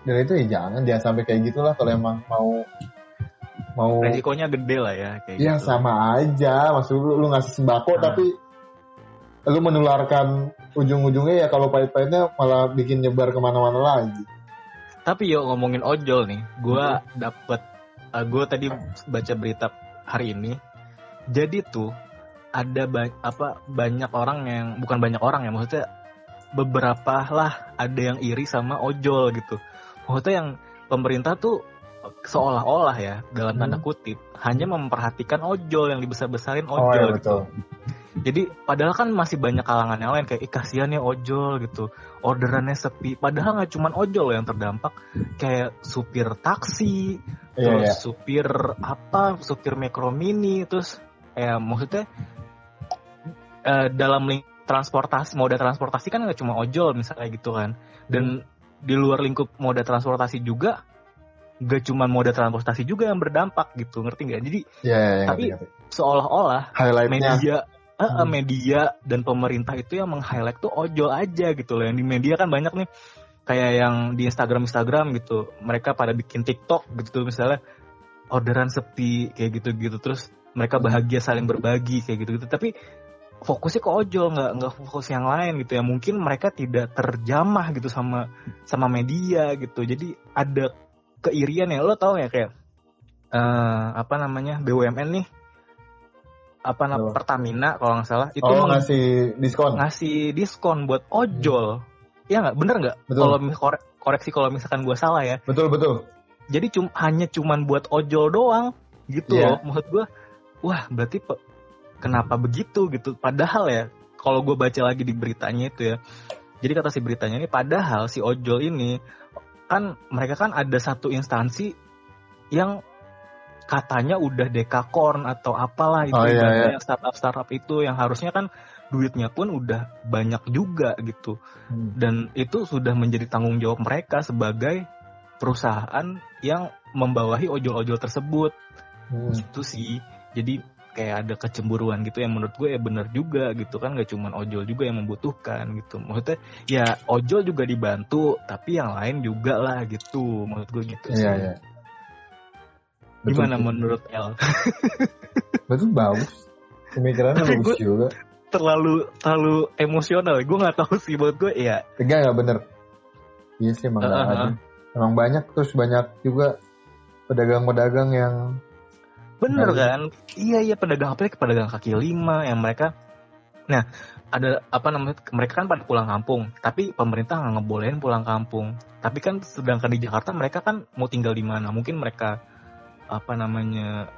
Dan itu ya jangan jangan sampai kayak gitulah kalau emang mau mau Resikonya gede lah ya kayak Ya gitu. sama aja, maksud lu, lu ngasih sembako Nah. tapi lu menularkan ujung-ujungnya ya kalau pahit-pahitnya malah bikin nyebar ke mana-mana lagi. Tapi yo ngomongin ojol nih, gue dapet, uh, gue tadi baca berita hari ini. Jadi tuh ada ba apa banyak orang yang bukan banyak orang ya maksudnya beberapa lah ada yang iri sama ojol gitu. Maksudnya yang pemerintah tuh seolah-olah ya dalam tanda Hmm. kutip hanya memperhatikan ojol yang dibesar-besarin Oh ojol iya gitu. betul. Jadi padahal kan masih banyak kalangan yang lain kayak Ih, kasihan ya ojol gitu. Orderannya sepi. Padahal nggak cuman ojol yang terdampak kayak supir taksi, Iya terus iya. supir apa, supir mikro mini, terus ya maksudnya eh, dalam link transportasi moda transportasi kan nggak cuma ojol misalnya gitu kan. Dan di luar lingkup moda transportasi juga gak cuma moda transportasi juga yang berdampak gitu ngerti nggak? Jadi Iya iya. iya, Tapi- ngerti, ngerti. seolah-olah highlightnya. media eh, Hmm. media dan pemerintah itu yang meng-highlight tuh ojol aja gitu loh. Yang di media kan banyak nih kayak yang di Instagram Instagram gitu. Mereka pada bikin TikTok gitu misalnya orderan sepi kayak gitu-gitu terus mereka bahagia saling berbagi kayak gitu-gitu. Tapi fokusnya ke ojol nggak nggak fokus yang lain gitu ya. Mungkin mereka tidak terjamah gitu sama sama media gitu. Jadi ada keirian ya lo tau ya kayak eh, apa namanya BUMN nih apa Apa? Pertamina kalau nggak salah itu Oh ngasih diskon. ngasih diskon buat ojol. Ya nggak bener nggak? Kalau korek- koreksi kalau misalkan gua salah ya. Betul betul. Jadi cum hanya cuman buat ojol doang gitu Iya. loh. Maksud gua, wah berarti pe- kenapa begitu gitu? Padahal ya kalau gua baca lagi di beritanya itu ya. Jadi kata si beritanya ini padahal si ojol ini kan mereka kan ada satu instansi yang katanya udah dekakorn atau apalah itu Oh, iya, ibaratnya startup startup itu yang harusnya kan duitnya pun udah banyak juga gitu. Hmm. dan itu sudah menjadi tanggung jawab mereka sebagai perusahaan yang membawahi ojol-ojol tersebut. Hmm. itu sih. Jadi kayak ada kecemburuan gitu yang menurut gue ya bener juga gitu kan. Gak cuman ojol juga yang membutuhkan gitu. Maksudnya ya ojol juga dibantu tapi yang lain juga lah gitu. Menurut gue gitu sih. Iya. iya. Betul, gimana betul. menurut El <laughs> Betul bagus. Pemikirannya Tapi bagus gue- juga. terlalu terlalu emosional gue nggak tahu sih menurut gue ya Enggak nggak bener. Iya sih emang nggak Uh-uh. ada. Emang banyak terus banyak juga pedagang-pedagang yang Bener Baik. kan? Iya iya pedagang apalagi pedagang kaki lima yang mereka Nah, ada apa namanya? Mereka kan pada pulang kampung, tapi pemerintah nggak ngebolehin pulang kampung. Tapi kan sedangkan di Jakarta mereka kan mau tinggal di mana? Mungkin mereka apa namanya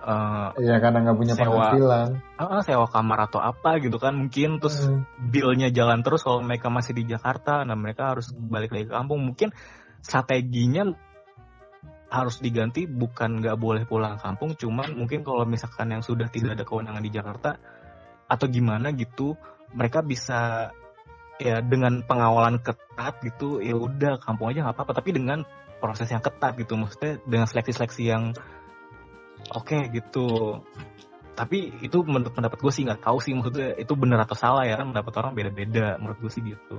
eh ya karena nggak punya Sewa. penghasilan. ah, sewa kamar atau apa gitu kan mungkin terus Hmm. billnya jalan terus kalau mereka masih di Jakarta nah mereka harus balik lagi ke kampung mungkin strateginya harus diganti bukan nggak boleh pulang kampung cuman mungkin kalau misalkan yang sudah tidak ada kewenangan di Jakarta atau gimana gitu mereka bisa ya dengan pengawalan ketat gitu ya udah kampung aja nggak apa-apa tapi dengan proses yang ketat gitu maksudnya dengan seleksi-seleksi yang oke gitu tapi itu menurut pendapat gue sih nggak tahu sih maksudnya itu benar atau salah ya kan pendapat orang beda-beda menurut gue sih gitu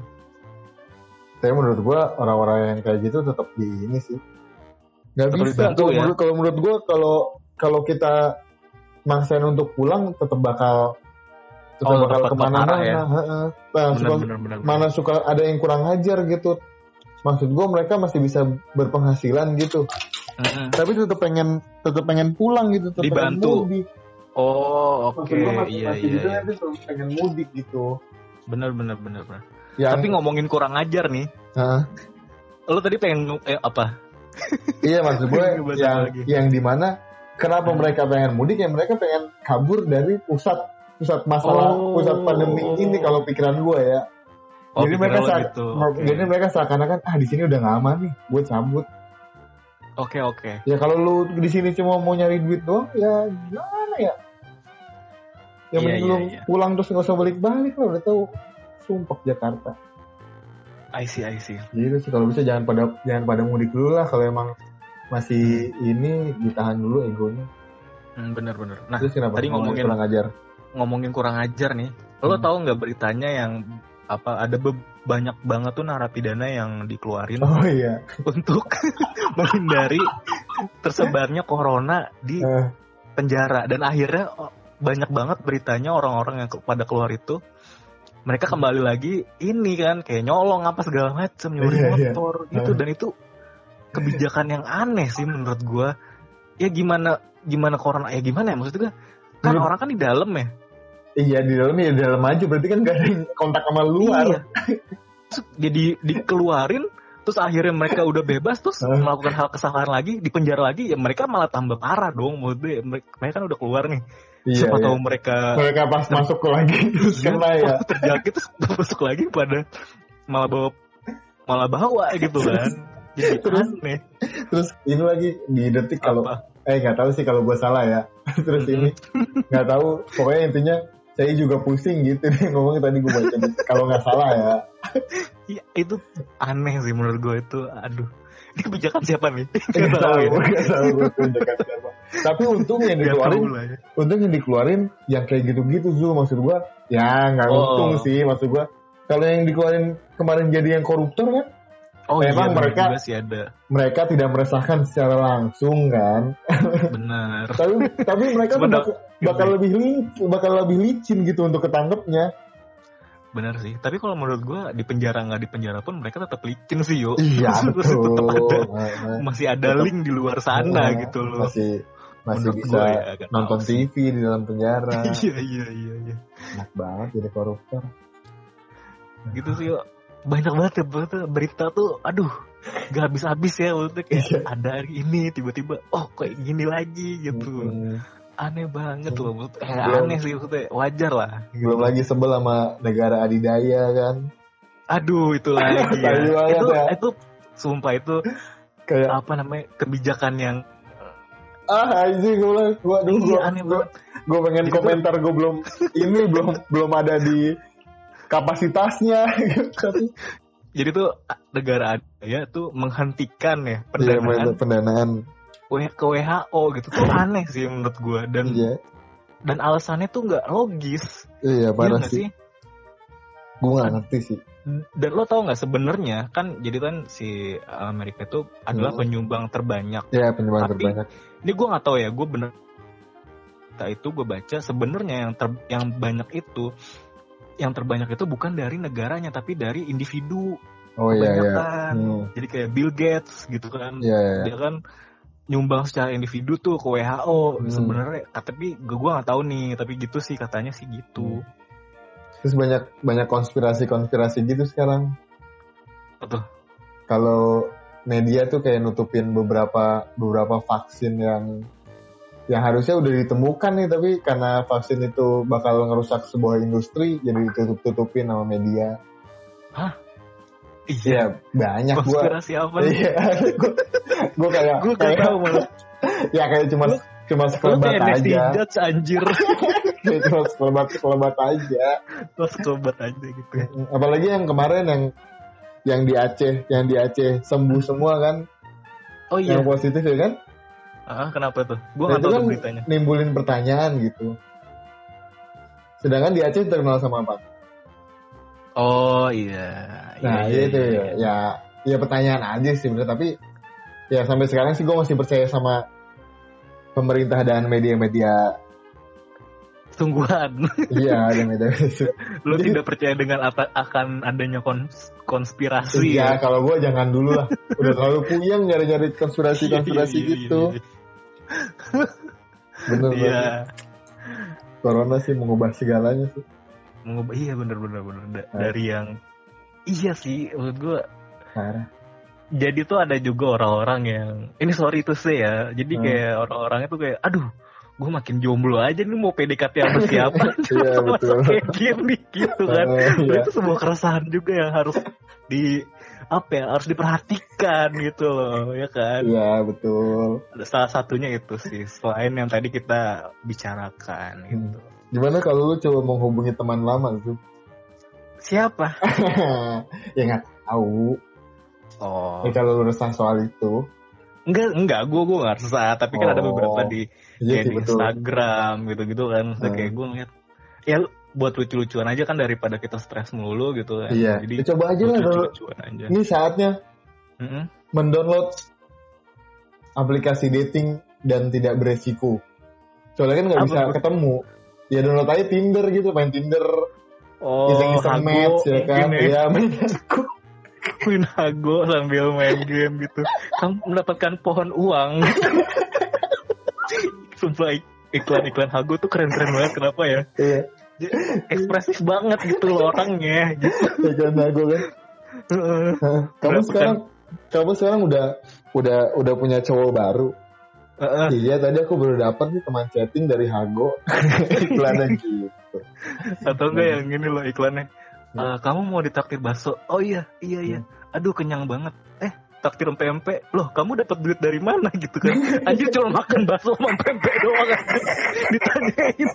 Tapi menurut gua orang-orang yang kayak gitu tetap di ini sih. Nggak Tetap bisa. dibantu Kalau ya. menurut kalau menurut gua kalau kalau kita maksain untuk pulang tetap bakal tetap Oh, bakal ke mana-mana. ya. Nah, suka- benar mana suka ada yang kurang ajar gitu. Maksud gua mereka masih bisa berpenghasilan gitu. Mm-mm. Tapi tetap pengen tetap pengen pulang gitu, tetap pengen Dibantu. mudik. oh oke masih, iya masih iya, gitu iya. pengen mudik gitu. benar benar benar Ya, tapi ngomongin kurang ajar nih Heeh. lo tadi pengen eh, apa Iya maksud gue <laughs> yang lagi. yang di mana kenapa Hmm. mereka pengen mudik ya mereka pengen kabur dari pusat pusat masalah Oh. pusat pandemi ini kalau pikiran gue ya. oh jadi mereka lo sa- gitu oke jadi mereka seakan-akan ah di sini udah nggak aman nih, gue cabut. Oke oke Ya kalau lu di sini cuma mau nyari duit doang ya gimana ya? Ya Iya, mending iya, lu iya. pulang terus nggak usah balik-balik lah udah tahu sumpah Jakarta. I see I see Gitu sih kalau bisa jangan pada jangan pada mudik dulu lah kalau emang masih ini ditahan dulu egonya. Hmm, bener bener nah Terus kenapa? tadi ngomongin- kurang ajar. ngomongin kurang ajar nih lo Hmm. tahu nggak beritanya yang apa ada be- banyak banget tuh narapidana yang dikeluarin Oh iya. <laughs> untuk <laughs> menghindari tersebarnya corona di Eh, penjara. Dan akhirnya banyak banget beritanya orang-orang yang ke- pada keluar itu. Mereka kembali lagi ini kan kayak nyolong apa segala macam nyuri Iya, iya. motor gitu. Eh. dan itu kebijakan yang aneh sih menurut gua. Ya gimana gimana corona ya gimana ya? Maksud gua kan Menurut- orang kan di dalam ya Iya di dalam ya di dalam aja berarti kan gak ada yang kontak sama luar. Iya. Jadi dikeluarin terus akhirnya mereka udah bebas terus melakukan hal kesalahan lagi di penjara lagi ya mereka malah tambah parah dong menurut gue mereka, kan udah keluar nih Iya, siapa iya. tahu mereka Mereka pas masuk ke lagi terus kena ya. <laughs> terjangkit terus <laughs> masuk lagi pada malah bawa malah bawa gitu kan jadi <laughs> Terus? aneh Terus ini lagi di detik kalau eh nggak tahu sih kalau gue salah ya. Terus ini nggak tahu pokoknya intinya saya juga pusing gitu deh <laughs> ngomongnya tadi gue baca kalau nggak salah ya. Iya, itu aneh sih menurut gue itu aduh ini kebijakan siapa nih <laughs> Nggak tahu, ya. nggak tahu gue tunjukkan siapa. Tapi untung yang dikeluarin ya. untung yang dikeluarin yang kayak gitu-gitu Zul maksud gua ya nggak Oh. untung sih maksud gua kalau yang dikeluarin kemarin jadi yang koruptor kan oh Memang iya mereka- sih ada. mereka tidak merasakan secara langsung kan? Benar <laughs> tapi tapi mereka bakal, bakal lebih licin bakal lebih licin gitu untuk ketangkepnya. Benar sih. Tapi kalau menurut gue di penjara nggak di penjara pun mereka tetap licin sih yo. Iya <laughs> Tetap betul. ada Nah, nah. masih ada link di luar sana Nah, gitu loh. masih masih Menurut bisa gua ya, agak nonton tahu sih. TV di dalam penjara. <laughs> Iya iya iya iya. Enak banget jadi koruptor. Gitu sih yo banyak banget ya berita, berita tuh aduh gak habis habis ya maksudnya kayak Iya. ada hari ini tiba-tiba oh kayak gini lagi gitu Hmm. aneh banget loh maksud eh, Belum- aneh sih maksudnya wajar lah gitu. belum lagi sebel sama negara adidaya kan aduh itu <laughs> lagi ya itu ya. itu sumpah itu kayak apa namanya kebijakan yang ah anjing gue bilang gue iya, gue pengen Jadi komentar gue belum ini belum belum ada di kapasitasnya. <laughs> Jadi tuh negara ya tuh menghentikan ya iya pendanaan. pendanaan. W- ke WHO gitu. Tuh <laughs> aneh sih menurut gua. Dan iya. dan alasannya tuh nggak logis. Iya Iya parah nggak sih. gue nggak ngerti sih. Dan lo tau nggak sebenarnya kan jadi kan si Amerika itu adalah Hmm. penyumbang terbanyak. Ya penyumbang Tapi- terbanyak. ini gua nggak tahu ya gue bener Nah, itu gue baca sebenarnya yang ter, yang banyak itu yang terbanyak itu bukan dari negaranya tapi dari individu oh iya iya. kebanyakan. Hmm. jadi kayak Bill Gates gitu kan. Iya iya dia kan nyumbang secara individu tuh ke WHO Hmm. sebenarnya. Tapi gue gua nggak tahu nih tapi gitu sih katanya sih gitu. Terus banyak banyak konspirasi konspirasi gitu sekarang. Tuh? kalau media tuh kayak nutupin beberapa beberapa vaksin yang yang harusnya udah ditemukan nih tapi karena vaksin itu bakal ngerusak sebuah industri jadi ditutup-tutupin sama media. Iya. Iya banyak gua. Konspirasi apa nih? Iya. Gue kayak gue gak kayak tahu malah. Ya kayak cuma cuma sekelebat aja. Judge anjir. <laughs> Kayak cuma sekelebat sekelebat aja. Lu sekelebat aja gitu ya. Apalagi yang kemarin yang yang di Aceh yang di Aceh sembuh semua kan? Oh iya. Yang positif ya kan ah, kenapa tuh? Gue Nah, nggak itu tahu kan beritanya. nimbulin pertanyaan gitu. Sedangkan di Aceh terkenal sama apa? Oh iya. Nah iya, itu iya, ya. iya. ya ya pertanyaan aja sih bener tapi ya sampai sekarang sih gue masih percaya sama pemerintah dan media-media. Sungguhan. <laughs> Iya ada media lu Jadi- tidak percaya dengan apa akan adanya kons- konspirasi Iya, ya? kalau gue jangan dulu lah. <laughs> Udah terlalu puyeng nyari-nyari konspirasi-konspirasi Iya, iya, gitu. iya, Bener iya. Iya. Corona sih mengubah segalanya sih. mengubah iya bener bener bener Da- dari yang iya sih menurut gue Parah. jadi tuh ada juga orang-orang yang ini sorry itu sih ya jadi Hmm. kayak orang-orangnya tuh kayak aduh gue makin jomblo aja nih mau PDKT sama <laughs> siapa Iya, Masa betul. <laughs> kayak gini gitu kan Eh, iya. itu sebuah keresahan juga yang harus di apa ya harus diperhatikan gitu loh ya kan Iya, betul. Ada salah satunya itu sih selain yang tadi kita bicarakan gitu Gimana kalau lu coba menghubungi teman lama tuh? siapa <laughs> ya nggak tahu. oh Ya kalau lu resah soal itu. enggak enggak gue gue nggak resah tapi kan ada Oh. beberapa di Iya kayak sih di betul. Instagram gitu-gitu kan Hmm. kayak gue ngeliat ya buat lucu-lucuan aja kan daripada kita stres melulu gitu kan Iya. jadi Ya, coba aja lah kalau aja ini saatnya Mm-mm. mendownload aplikasi dating dan tidak beresiko. Soalnya kan nggak bisa tuh? ketemu. Ya download aja Tinder gitu, main Tinder, oh iseng-iseng match ya kan. ya. Iya, main <laughs> main hago sambil main game gitu kamu mendapatkan pohon uang <laughs> sumpah iklan-iklan hago tuh keren-keren banget kenapa ya Iya. Ekspresif banget gitu loh orangnya gitu Iklan Hago kan. Kamu Berapa sekarang kamu sekarang udah udah udah punya cowok baru. Heeh. Iya, tadi aku baru dapat nih teman chatting dari Hago. <laughs> Iklannya gitu. atau enggak yang ini loh iklannya Eh, kamu mau ditraktir bakso oh iya iya iya aduh kenyang banget traktir pempek loh kamu dapat duit dari mana gitu kan <laughs> anjir cuma makan bakso sama pempek doang <laughs> ditanyain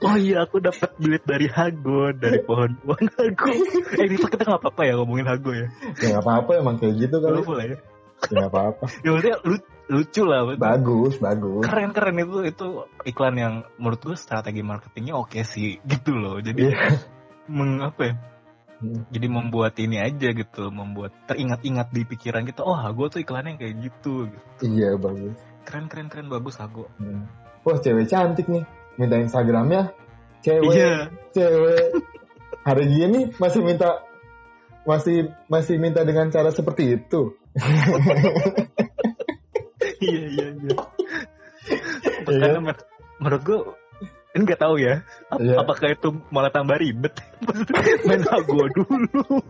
oh iya aku dapat duit dari hago dari pohon uang hago eh ini kita nggak apa-apa ya ngomongin hago ya Ya nggak apa-apa emang kayak gitu. Lu boleh ya Ya nggak apa-apa. <laughs> ya maksudnya lu- lucu lah betul. Bagus, bagus. keren keren itu itu iklan yang menurut gue strategi marketingnya oke sih gitu loh jadi Iya. meng apa ya Hmm. jadi membuat ini aja gitu membuat teringat-ingat di pikiran kita oh Hago tuh iklannya kayak gitu Iya, bagus. keren keren keren bagus Hago Hmm. Wah, cewek cantik nih. Minta Instagramnya. Cewek, iya cewek. Hari gini masih minta masih masih minta dengan cara seperti itu. <laughs> iya iya iya Iya. karena men- menurut gue ini nggak tahu ya. Ap- Iya. apakah itu malah tambah ribet? <laughs> Main Hago dulu.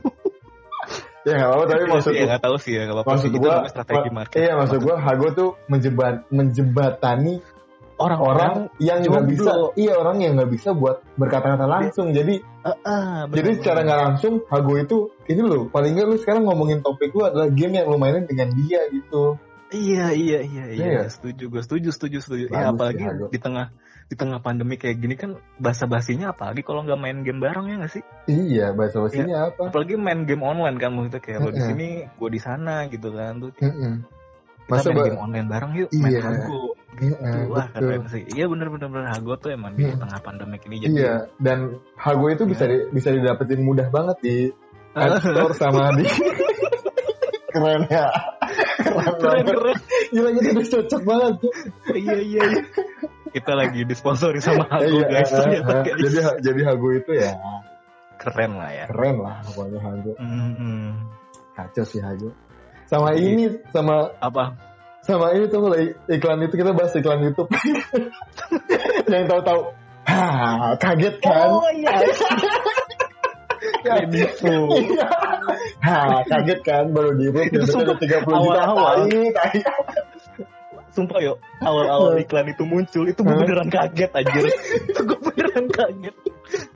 Ya nggak apa-apa, tapi maksud ya nggak tahu sih ya nggak apa-apa maksud namanya strategi ma- marketing. iya maksud gua Hago tuh menjebat menjebatani orang yang nggak bisa iya orang yang nggak bisa buat berkata-kata langsung. Jadi ah, bener jadi secara nggak langsung Hago itu ini loh paling nggak lu sekarang ngomongin topik lu adalah game yang lu mainin dengan dia gitu. Iya iya iya iya Iya. setuju gue setuju setuju setuju. Bagus ya apalagi Hago. di tengah di tengah pandemi kayak gini kan bahasa basinya apalagi kalau nggak main game bareng ya nggak sih iya bahasa basinya apa apalagi main game online kan maksudnya kayak lo di sini gue di sana gitu kan tuh Mm-mm. kita Masa main game online bareng yuk main Iya. Hago Iya, wah betul. keren sih iya bener bener bener Hago tuh emang di Hmm. tengah pandemi ini jadi Iya, dan Hago itu bisa di- bisa didapetin mudah banget di App <laughs> Store sama di <laughs> keren ya. Keren keren keren Gila gitu udah cocok banget. iya iya iya. Kita lagi disponsori sama <laughs> Hago Iya, guys eh, ternyata eh, guys Jadi jadi Hago itu ya keren lah ya keren lah pokoknya Hago. Mm-mm. Kacau sih Hago. Sama Iya. ini sama apa sama ini tuh mulai iklan itu kita bahas iklan YouTube. <laughs> Yang tahu-tahu Hah, kaget kan? oh iya Kredivo. Iya. Hah, kaget kan baru di root Itu tiga puluh juta awal-awal. tai, tai. Sumpah yo, awal-awal iklan itu muncul, itu gue beneran kaget anjir. <laughs> itu gue beneran kaget.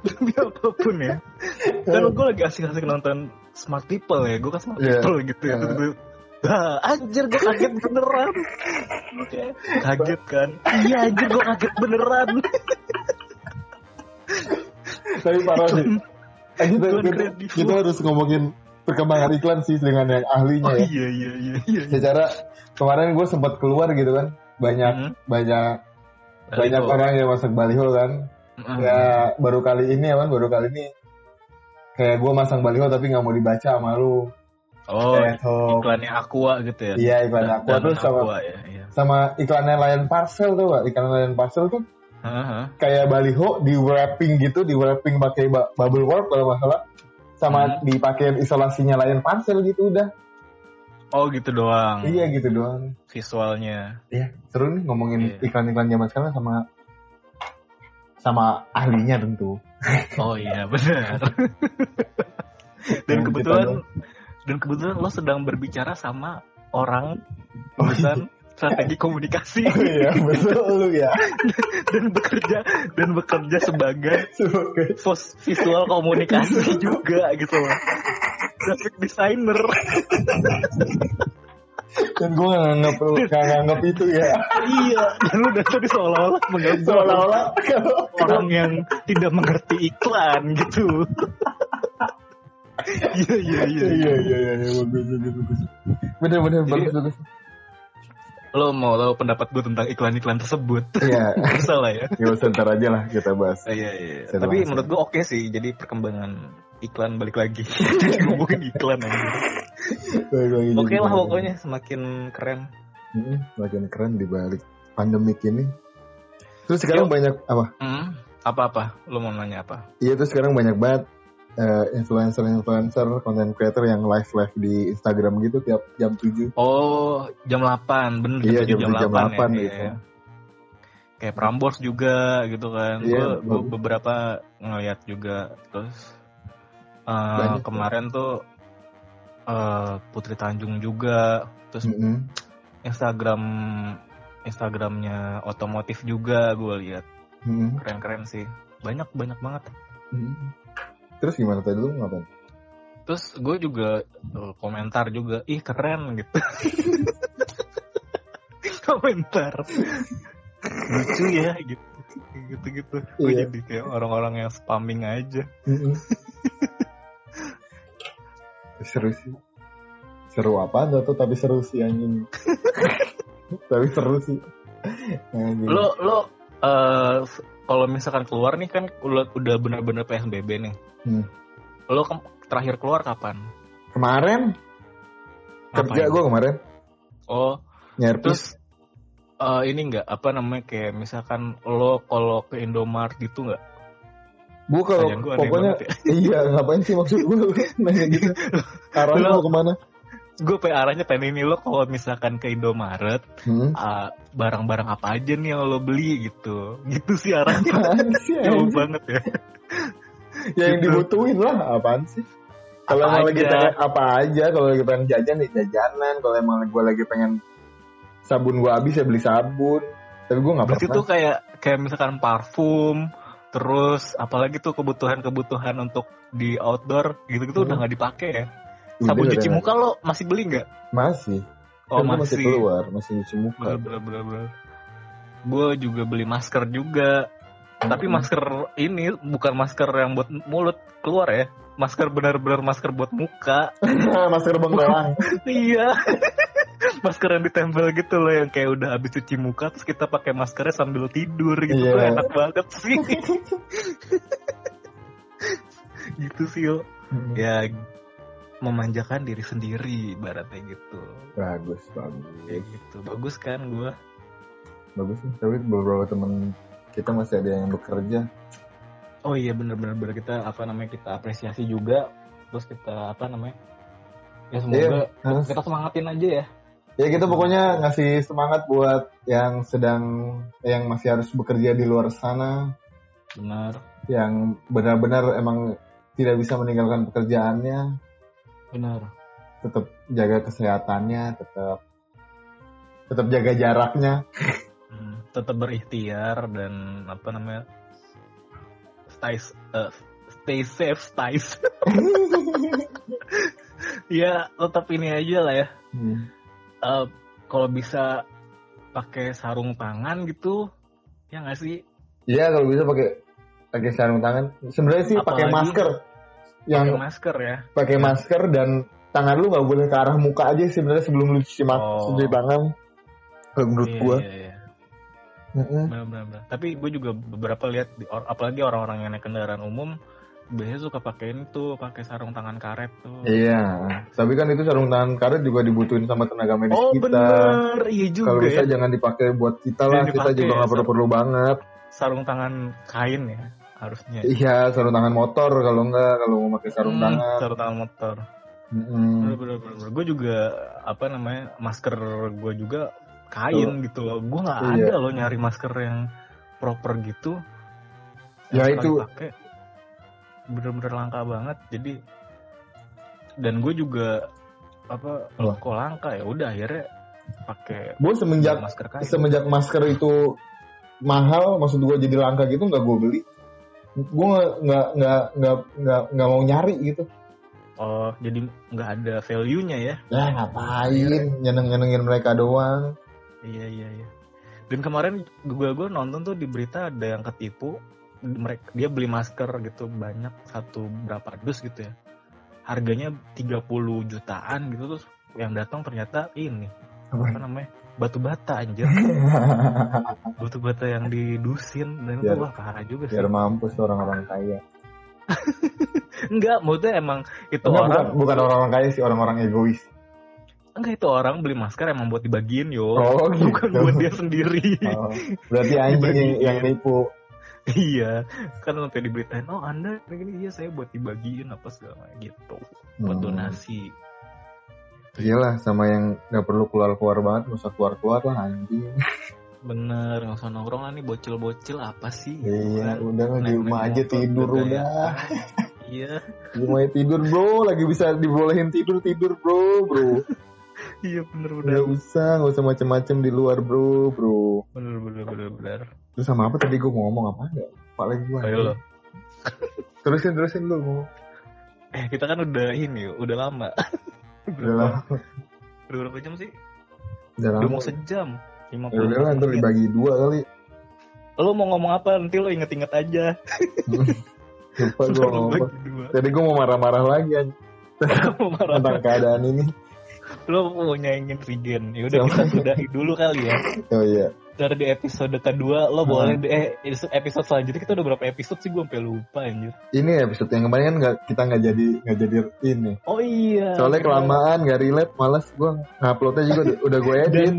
Demi apa pun ya. Kan gue lagi asik-asik nonton Smart People ya, gue kan Smart Iya. People gitu ya. Gue, Nah, anjir gue kaget beneran. Oke, kaget kan? Iya anjir gue kaget beneran. Tapi parah sih. Kita, Iklan kita, Kredivo. kita harus ngomongin perkembangan iklan sih dengan yang ahlinya Oh ya. iya iya iya iya. Secara kemarin gue sempat keluar gitu kan, banyak Hmm. banyak banyak Baliho. orang yang masuk baliho kan. Mm. Ya baru kali ini ya kan, baru kali ini kayak gue masang baliho tapi nggak mau dibaca sama lu. Oh, Kayak so- iklannya Aqua gitu ya. Iya iklan aku Dan- terus sama Aqua ya, iya. sama iklannya Lion Parcel tuh pak, iklan Lion Parcel tuh Heeh. kayak baliho di wrapping gitu, di wrapping pakai bubble wrap kalau nggak salah, sama Hmm. dipakai isolasinya Lion Parcel gitu udah. Oh gitu doang. Iya gitu doang. Visualnya. Iya, seru nih ngomongin Iya. iklan-iklan zaman sekarang sama sama ahlinya tentu. Oh iya <laughs> benar. dan kebetulan dan kebetulan lo sedang berbicara sama orang Oh, urusan strategi komunikasi <laughs> iya, betul lu ya. <laughs> dan bekerja dan bekerja sebagai visual komunikasi juga gitu loh. Graphic designer. dan gue nggak nganggap nggak nganggap itu ya. iya, dan lu dari tadi seolah-olah menganggap Seolah-olah orang yang tidak mengerti iklan gitu. Iya iya iya. iya iya iya iya bagus bagus bagus. Bener bener bagus bagus. Lo mau tahu pendapat gue tentang iklan-iklan tersebut? Iya, <laughs> Bisa lah ya. ya sebentar aja lah kita bahas. Iya iya. Saya Tapi bahas, menurut gue oke sih. Jadi perkembangan iklan balik lagi. <laughs> Jadi ngomongin iklan aja. Oke jadi lah pokoknya semakin keren. Mm-mm, makin keren di balik pandemik ini. Terus sekarang Yuk. banyak apa? Hmm, apa-apa? Lo mau nanya apa? Iya terus sekarang banyak banget eh, influencer-influencer, content creator yang live-live di Instagram gitu tiap jam 7. Oh, jam 8, bener Iya, jam, jam, tujuh, jam 8 ya, gitu. Kayak Prambors juga gitu kan. Iya, Gue beberapa ngeliat juga terus eh, Banyak, kemarin tuh eh, Putri Tanjung juga terus Mm-mm. Instagram Instagramnya otomotif juga gue lihat Mm-mm. keren-keren sih banyak banyak banget Mm-mm. Terus gimana tadi lu ngapain? terus gue juga eh, komentar juga ih keren gitu <laughs> komentar lucu ya gitu gitu gitu gue Iya. jadi kayak orang-orang yang spamming aja seru sih. Seru apa tuh tapi seru sih anjing. <laughs> tapi seru sih. Anjing. lo lo eh, s- kalau misalkan keluar nih kan udah udah bener-bener psbb nih Hmm. lo ke- terakhir keluar kapan Kemarin kerja gue kemarin oh nyerpis. terus eh, ini nggak apa namanya kayak misalkan lo kalau ke Indomaret gitu nggak Gue kalau pokoknya ya. <laughs> iya ngapain sih maksud gue <laughs> nanya gitu. Arahnya <laughs> Lo- mau ke mana? gue pe arahnya pengen ini lo kalau misalkan ke Indomaret Hmm. ah, barang-barang apa aja nih yang lo beli gitu gitu sih arahnya jauh banget ya Ya yang Gitu. dibutuhin lah apaan sih? Kalau emang lagi pengen apa aja, kalau lagi pengen jajan ya jajanan, kalau emang gue lagi pengen sabun gue habis ya beli sabun. Tapi gue nggak berarti pernah. tuh kayak kayak misalkan parfum terus apalagi tuh kebutuhan-kebutuhan untuk di outdoor gitu-gitu Hmm. udah nggak dipakai ya sabun udah, cuci udah. muka lo masih beli nggak Masih. oh Kan masih masih keluar, masih cuci muka. bener bener bener gue juga beli masker juga tapi Hmm. masker ini bukan masker yang buat mulut keluar ya masker benar-benar masker buat muka <laughs> masker bengkoang. <laughs> iya <laughs> masker yang ditempel gitu loh yang kayak udah habis cuci muka terus kita pakai maskernya sambil tidur gitu Iya. tuh enak banget sih gitu sih yo ya memanjakan diri sendiri ibaratnya gitu bagus, bagus. kayak gitu bagus kan gua Bagus sih. Tapi beberapa temen kita masih ada yang bekerja. oh iya bener-bener bener. Kita apa namanya kita apresiasi juga. Terus kita apa namanya ya semoga Harus- kita semangatin aja ya. Ya kita pokoknya ngasih semangat buat yang sedang yang masih harus bekerja di luar sana, benar yang benar-benar emang tidak bisa meninggalkan pekerjaannya, benar tetap jaga kesehatannya, tetap tetap jaga jaraknya. <laughs> Tetap berikhtiar dan apa namanya stay eh, stay safe stay safe. <laughs> ya tetap ini aja lah ya Hmm. Eh, kalau bisa pakai sarung tangan gitu ya nggak sih Iya kalau bisa pakai pakai sarung tangan. Sebenarnya sih pakai masker. Yang pakai masker ya pakai masker dan tangan lu nggak boleh ke arah muka aja sebenarnya sebelum lu cuci, Oh. cuci tangan. Menurut Iya, gua. iya, iya. Mm-mm. Benar, benar, benar. tapi gue juga beberapa lihat di or- apalagi orang-orang yang naik kendaraan umum biasanya suka pakein tuh pakai sarung tangan karet tuh Iya, tapi kan itu sarung tangan karet juga dibutuhin sama tenaga medis oh kita. bener iya juga Kalau bisa ya jangan dipakai buat kita lah, kita juga ya, nggak perlu-perlu banget. sarung tangan kain ya harusnya Iya, sarung tangan motor kalau enggak, kalau mau pakai sarung Hmm, tangan. sarung tangan motor Mm-mm. bener bener bener gue juga apa namanya masker gue juga kain gitu loh gue nggak Iya. ada loh nyari masker yang proper gitu Ya, Yang itu- pakai bener-bener langka banget jadi dan gue juga apa Apa? kok langka ya udah akhirnya pakai Gue semenjak masker kain semenjak masker itu mahal, maksud gue jadi langka gitu nggak gue beli. Gue nggak nggak nggak nggak nggak mau nyari gitu. oh jadi nggak ada value nya ya Ya ngapain nyeneng nyenengin mereka doang. Iya iya iya. Dan kemarin gue gue nonton tuh di berita ada yang ketipu mereka dia beli masker gitu banyak satu berapa dus gitu ya. Harganya 30 jutaan gitu terus yang datang ternyata ini apa namanya? batu bata anjir. <laughs> batu bata yang didusin dan itu Biar- wah parah juga sih. Biar mampus orang-orang kaya. <laughs> Enggak, maksudnya emang itu Enggak, orang bukan bukan orang-orang kaya sih, orang-orang egois. Enggak itu orang beli masker emang buat dibagiin yo. Oh, <laughs> gitu. Bukan buat dia sendiri. Oh, berarti <laughs> anjing yang, yang nipu. iya kan sampai diberitain oh anda ini iya saya buat dibagiin apa segala gitu buat Hmm. donasi Iyalah sama yang nggak perlu keluar keluar banget, nggak usah keluar keluar lah anjing. <laughs> bener nggak usah nongkrong lah nih bocil-bocil apa sih Iya, Kan? udah lah di Naik- rumah aja tidur udah. iya Di rumah tidur bro, lagi bisa dibolehin tidur tidur bro, bro. Iya bener bener Nggak usah, nggak usah macem-macem di luar bro, bro. bener bener bener bener Terus sama apa tadi gue mau ngomong apa enggak? Pak lagi gue. ayo lo <laughs> Terusin terusin lu mau. eh kita kan udah ini udah lama <laughs> Udah lah, <laughs> udah berapa jam sih udah udah lama. mau sejam lima Ya udah lah, ntar dibagi dua kali. lo mau ngomong apa nanti lo inget-inget aja Lupa gue Lo ngomong. Tadi gue mau marah-marah lagi tentang keadaan ini. Lo mau nyaingin Regen ya udah kita sudahi dulu kali ya Oh iya. ntar di episode kedua lo Hmm. boleh eh episode selanjutnya kita udah berapa episode sih gue sampai lupa anjir Ini episode yang kemarin kan nggak kita nggak jadi nggak jadi ini. oh iya Soalnya kelamaan nggak relate, malas gue nguploadnya juga udah, udah gue edit. dan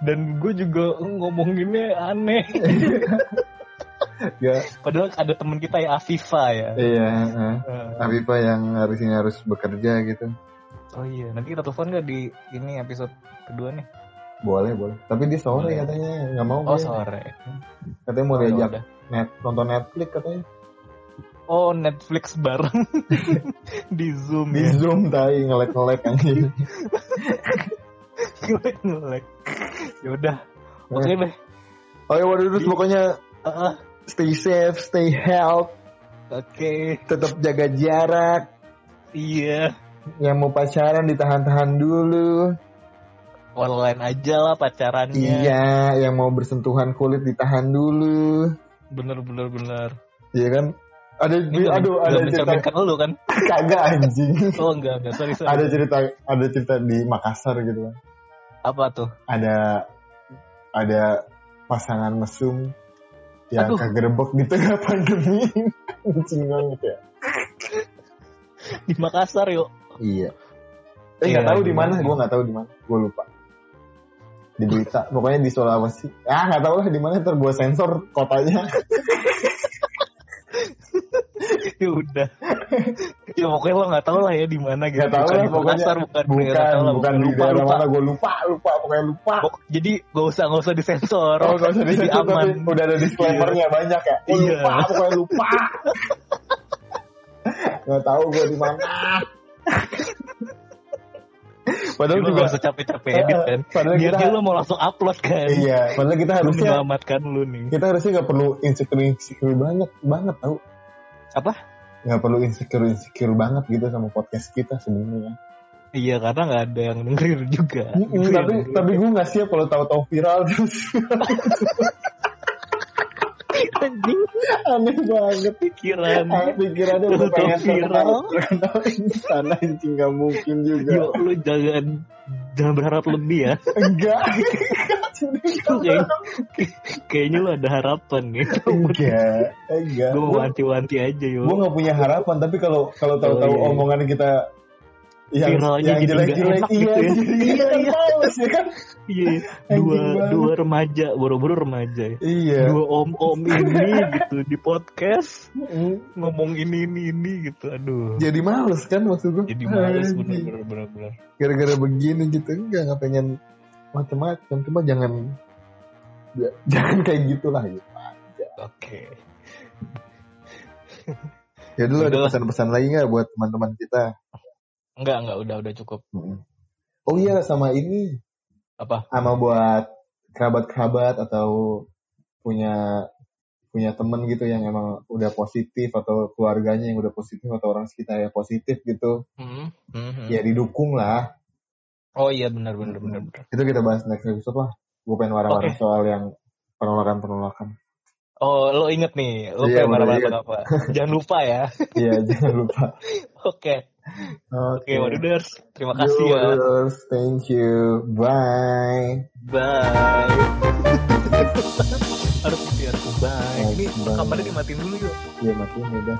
dan gue juga ngomonginnya aneh Gak, padahal ada temen kita ya Afifa ya iya. Eh, Afifah yang harusnya harus bekerja gitu. Oh iya nanti kita telepon gak di ini episode kedua nih Boleh boleh. Tapi dia sore Boleh. katanya nggak mau. oh dia. sore Katanya mau Oh, ya diajak net nonton Netflix katanya. oh Netflix bareng <laughs> di Zoom Di ya Zoom tai ngelek ngelek anjing. ngelek ngelek ya udah oke deh Oh ya waduh terus Di- pokoknya Ah, stay safe, stay health, oke tetap jaga jarak. iya Yang mau pacaran ditahan-tahan dulu. online aja lah pacarannya Iya, yang mau bersentuhan kulit ditahan dulu. bener bener bener Iya kan? Ada ini aduh ada gak cerita lu kan kagak anjing. <laughs> oh enggak enggak sorry sorry ada cerita ada cerita di Makassar gitu kan. apa tuh Ada ada pasangan mesum yang Aduh. kegerebek di tengah <laughs> pandemi. Anjing banget ya. di Makassar yuk Iya. Eh Iya, nggak tahu di mana, gue nggak tahu di mana, gue lupa. Di berita, <laughs> pokoknya di Sulawesi. Ah nggak tahu lah di mana gue sensor kotanya. <laughs> ya udah ya pokoknya lo nggak tahu lah ya di mana gitu Nggak tahu Bukan lah pokoknya. Makassar bukan Bukan, daerah lah, bukan di lupa, lupa. mana, gue lupa, lupa, pokoknya lupa. Pok- jadi gak usah gak usah disensor Oh, gak usah Jadi disensor, aman tapi udah ada disclaimernya banyak ya. Gue Iya. lupa, pokoknya lupa. <laughs> Gak tahu gue di mana. <laughs> Padahal Lu juga gak usah capek-capek edit kan. Padahal biar kita lo mau langsung upload kan. Iya, padahal kita Lu harusnya menyelamatkan lu nih. kita harusnya nggak perlu insecure insecure banget banget tau. Apa? Nggak perlu insecure insecure banget gitu sama podcast kita sebenarnya. Iya karena gak ada yang dengerin juga. Mm-mm, Itu tapi tapi gue nggak siap kalau tahu-tahu viral. terus <laughs> anjing aneh banget. Pikiran Ah, pikirannya udah Tahu-tahu pengen terkenal viral. terkenal instan anjing nggak mungkin juga. Yuk lu jangan jangan berharap lebih ya. Enggak. Lu kayak- kayaknya lu ada harapan nih enggak. Enggak. Gue wanti-wanti aja yuk. Gue nggak punya harapan tapi kalau kalau tahu-tahu Oh, iya. omongan kita yang Viralnya yang jadi nggak enak iya gitu ya. Iya, <laughs> iya. males ya kan Iya, dua dua remaja, boro-boro remaja ya. iya Dua om-om ini <laughs> gitu di podcast ngomong ini ini ini gitu. Aduh. jadi males kan maksud gue Jadi males bener-bener gara-gara begini gitu enggak nggak pengen macam-macam cuma jangan ya, <laughs> jangan kayak gitulah gitu Oke. ya dulu ada pesan-pesan lagi nggak buat teman-teman kita Enggak, enggak udah udah cukup. Mm. oh iya sama ini Apa? sama buat kerabat-kerabat atau punya punya temen gitu yang emang udah positif atau keluarganya yang udah positif atau orang sekitar yang positif gitu Hmm. hmm, ya didukung lah Oh iya benar benar benar benar. itu kita bahas next episode lah gue pengen marah-marah Oke. soal yang penolakan penolakan Oh, lo inget nih, lo Iya, pengen marah-marah inget. apa? Jangan lupa ya. iya jangan lupa <laughs> Oke. Oke Oke, Waduders. Terima kasih ya. Yours, thank you bye Bye. <laughs> Harus biar bye. Ini kamarnya dimatiin dulu yuk. ya matiin udah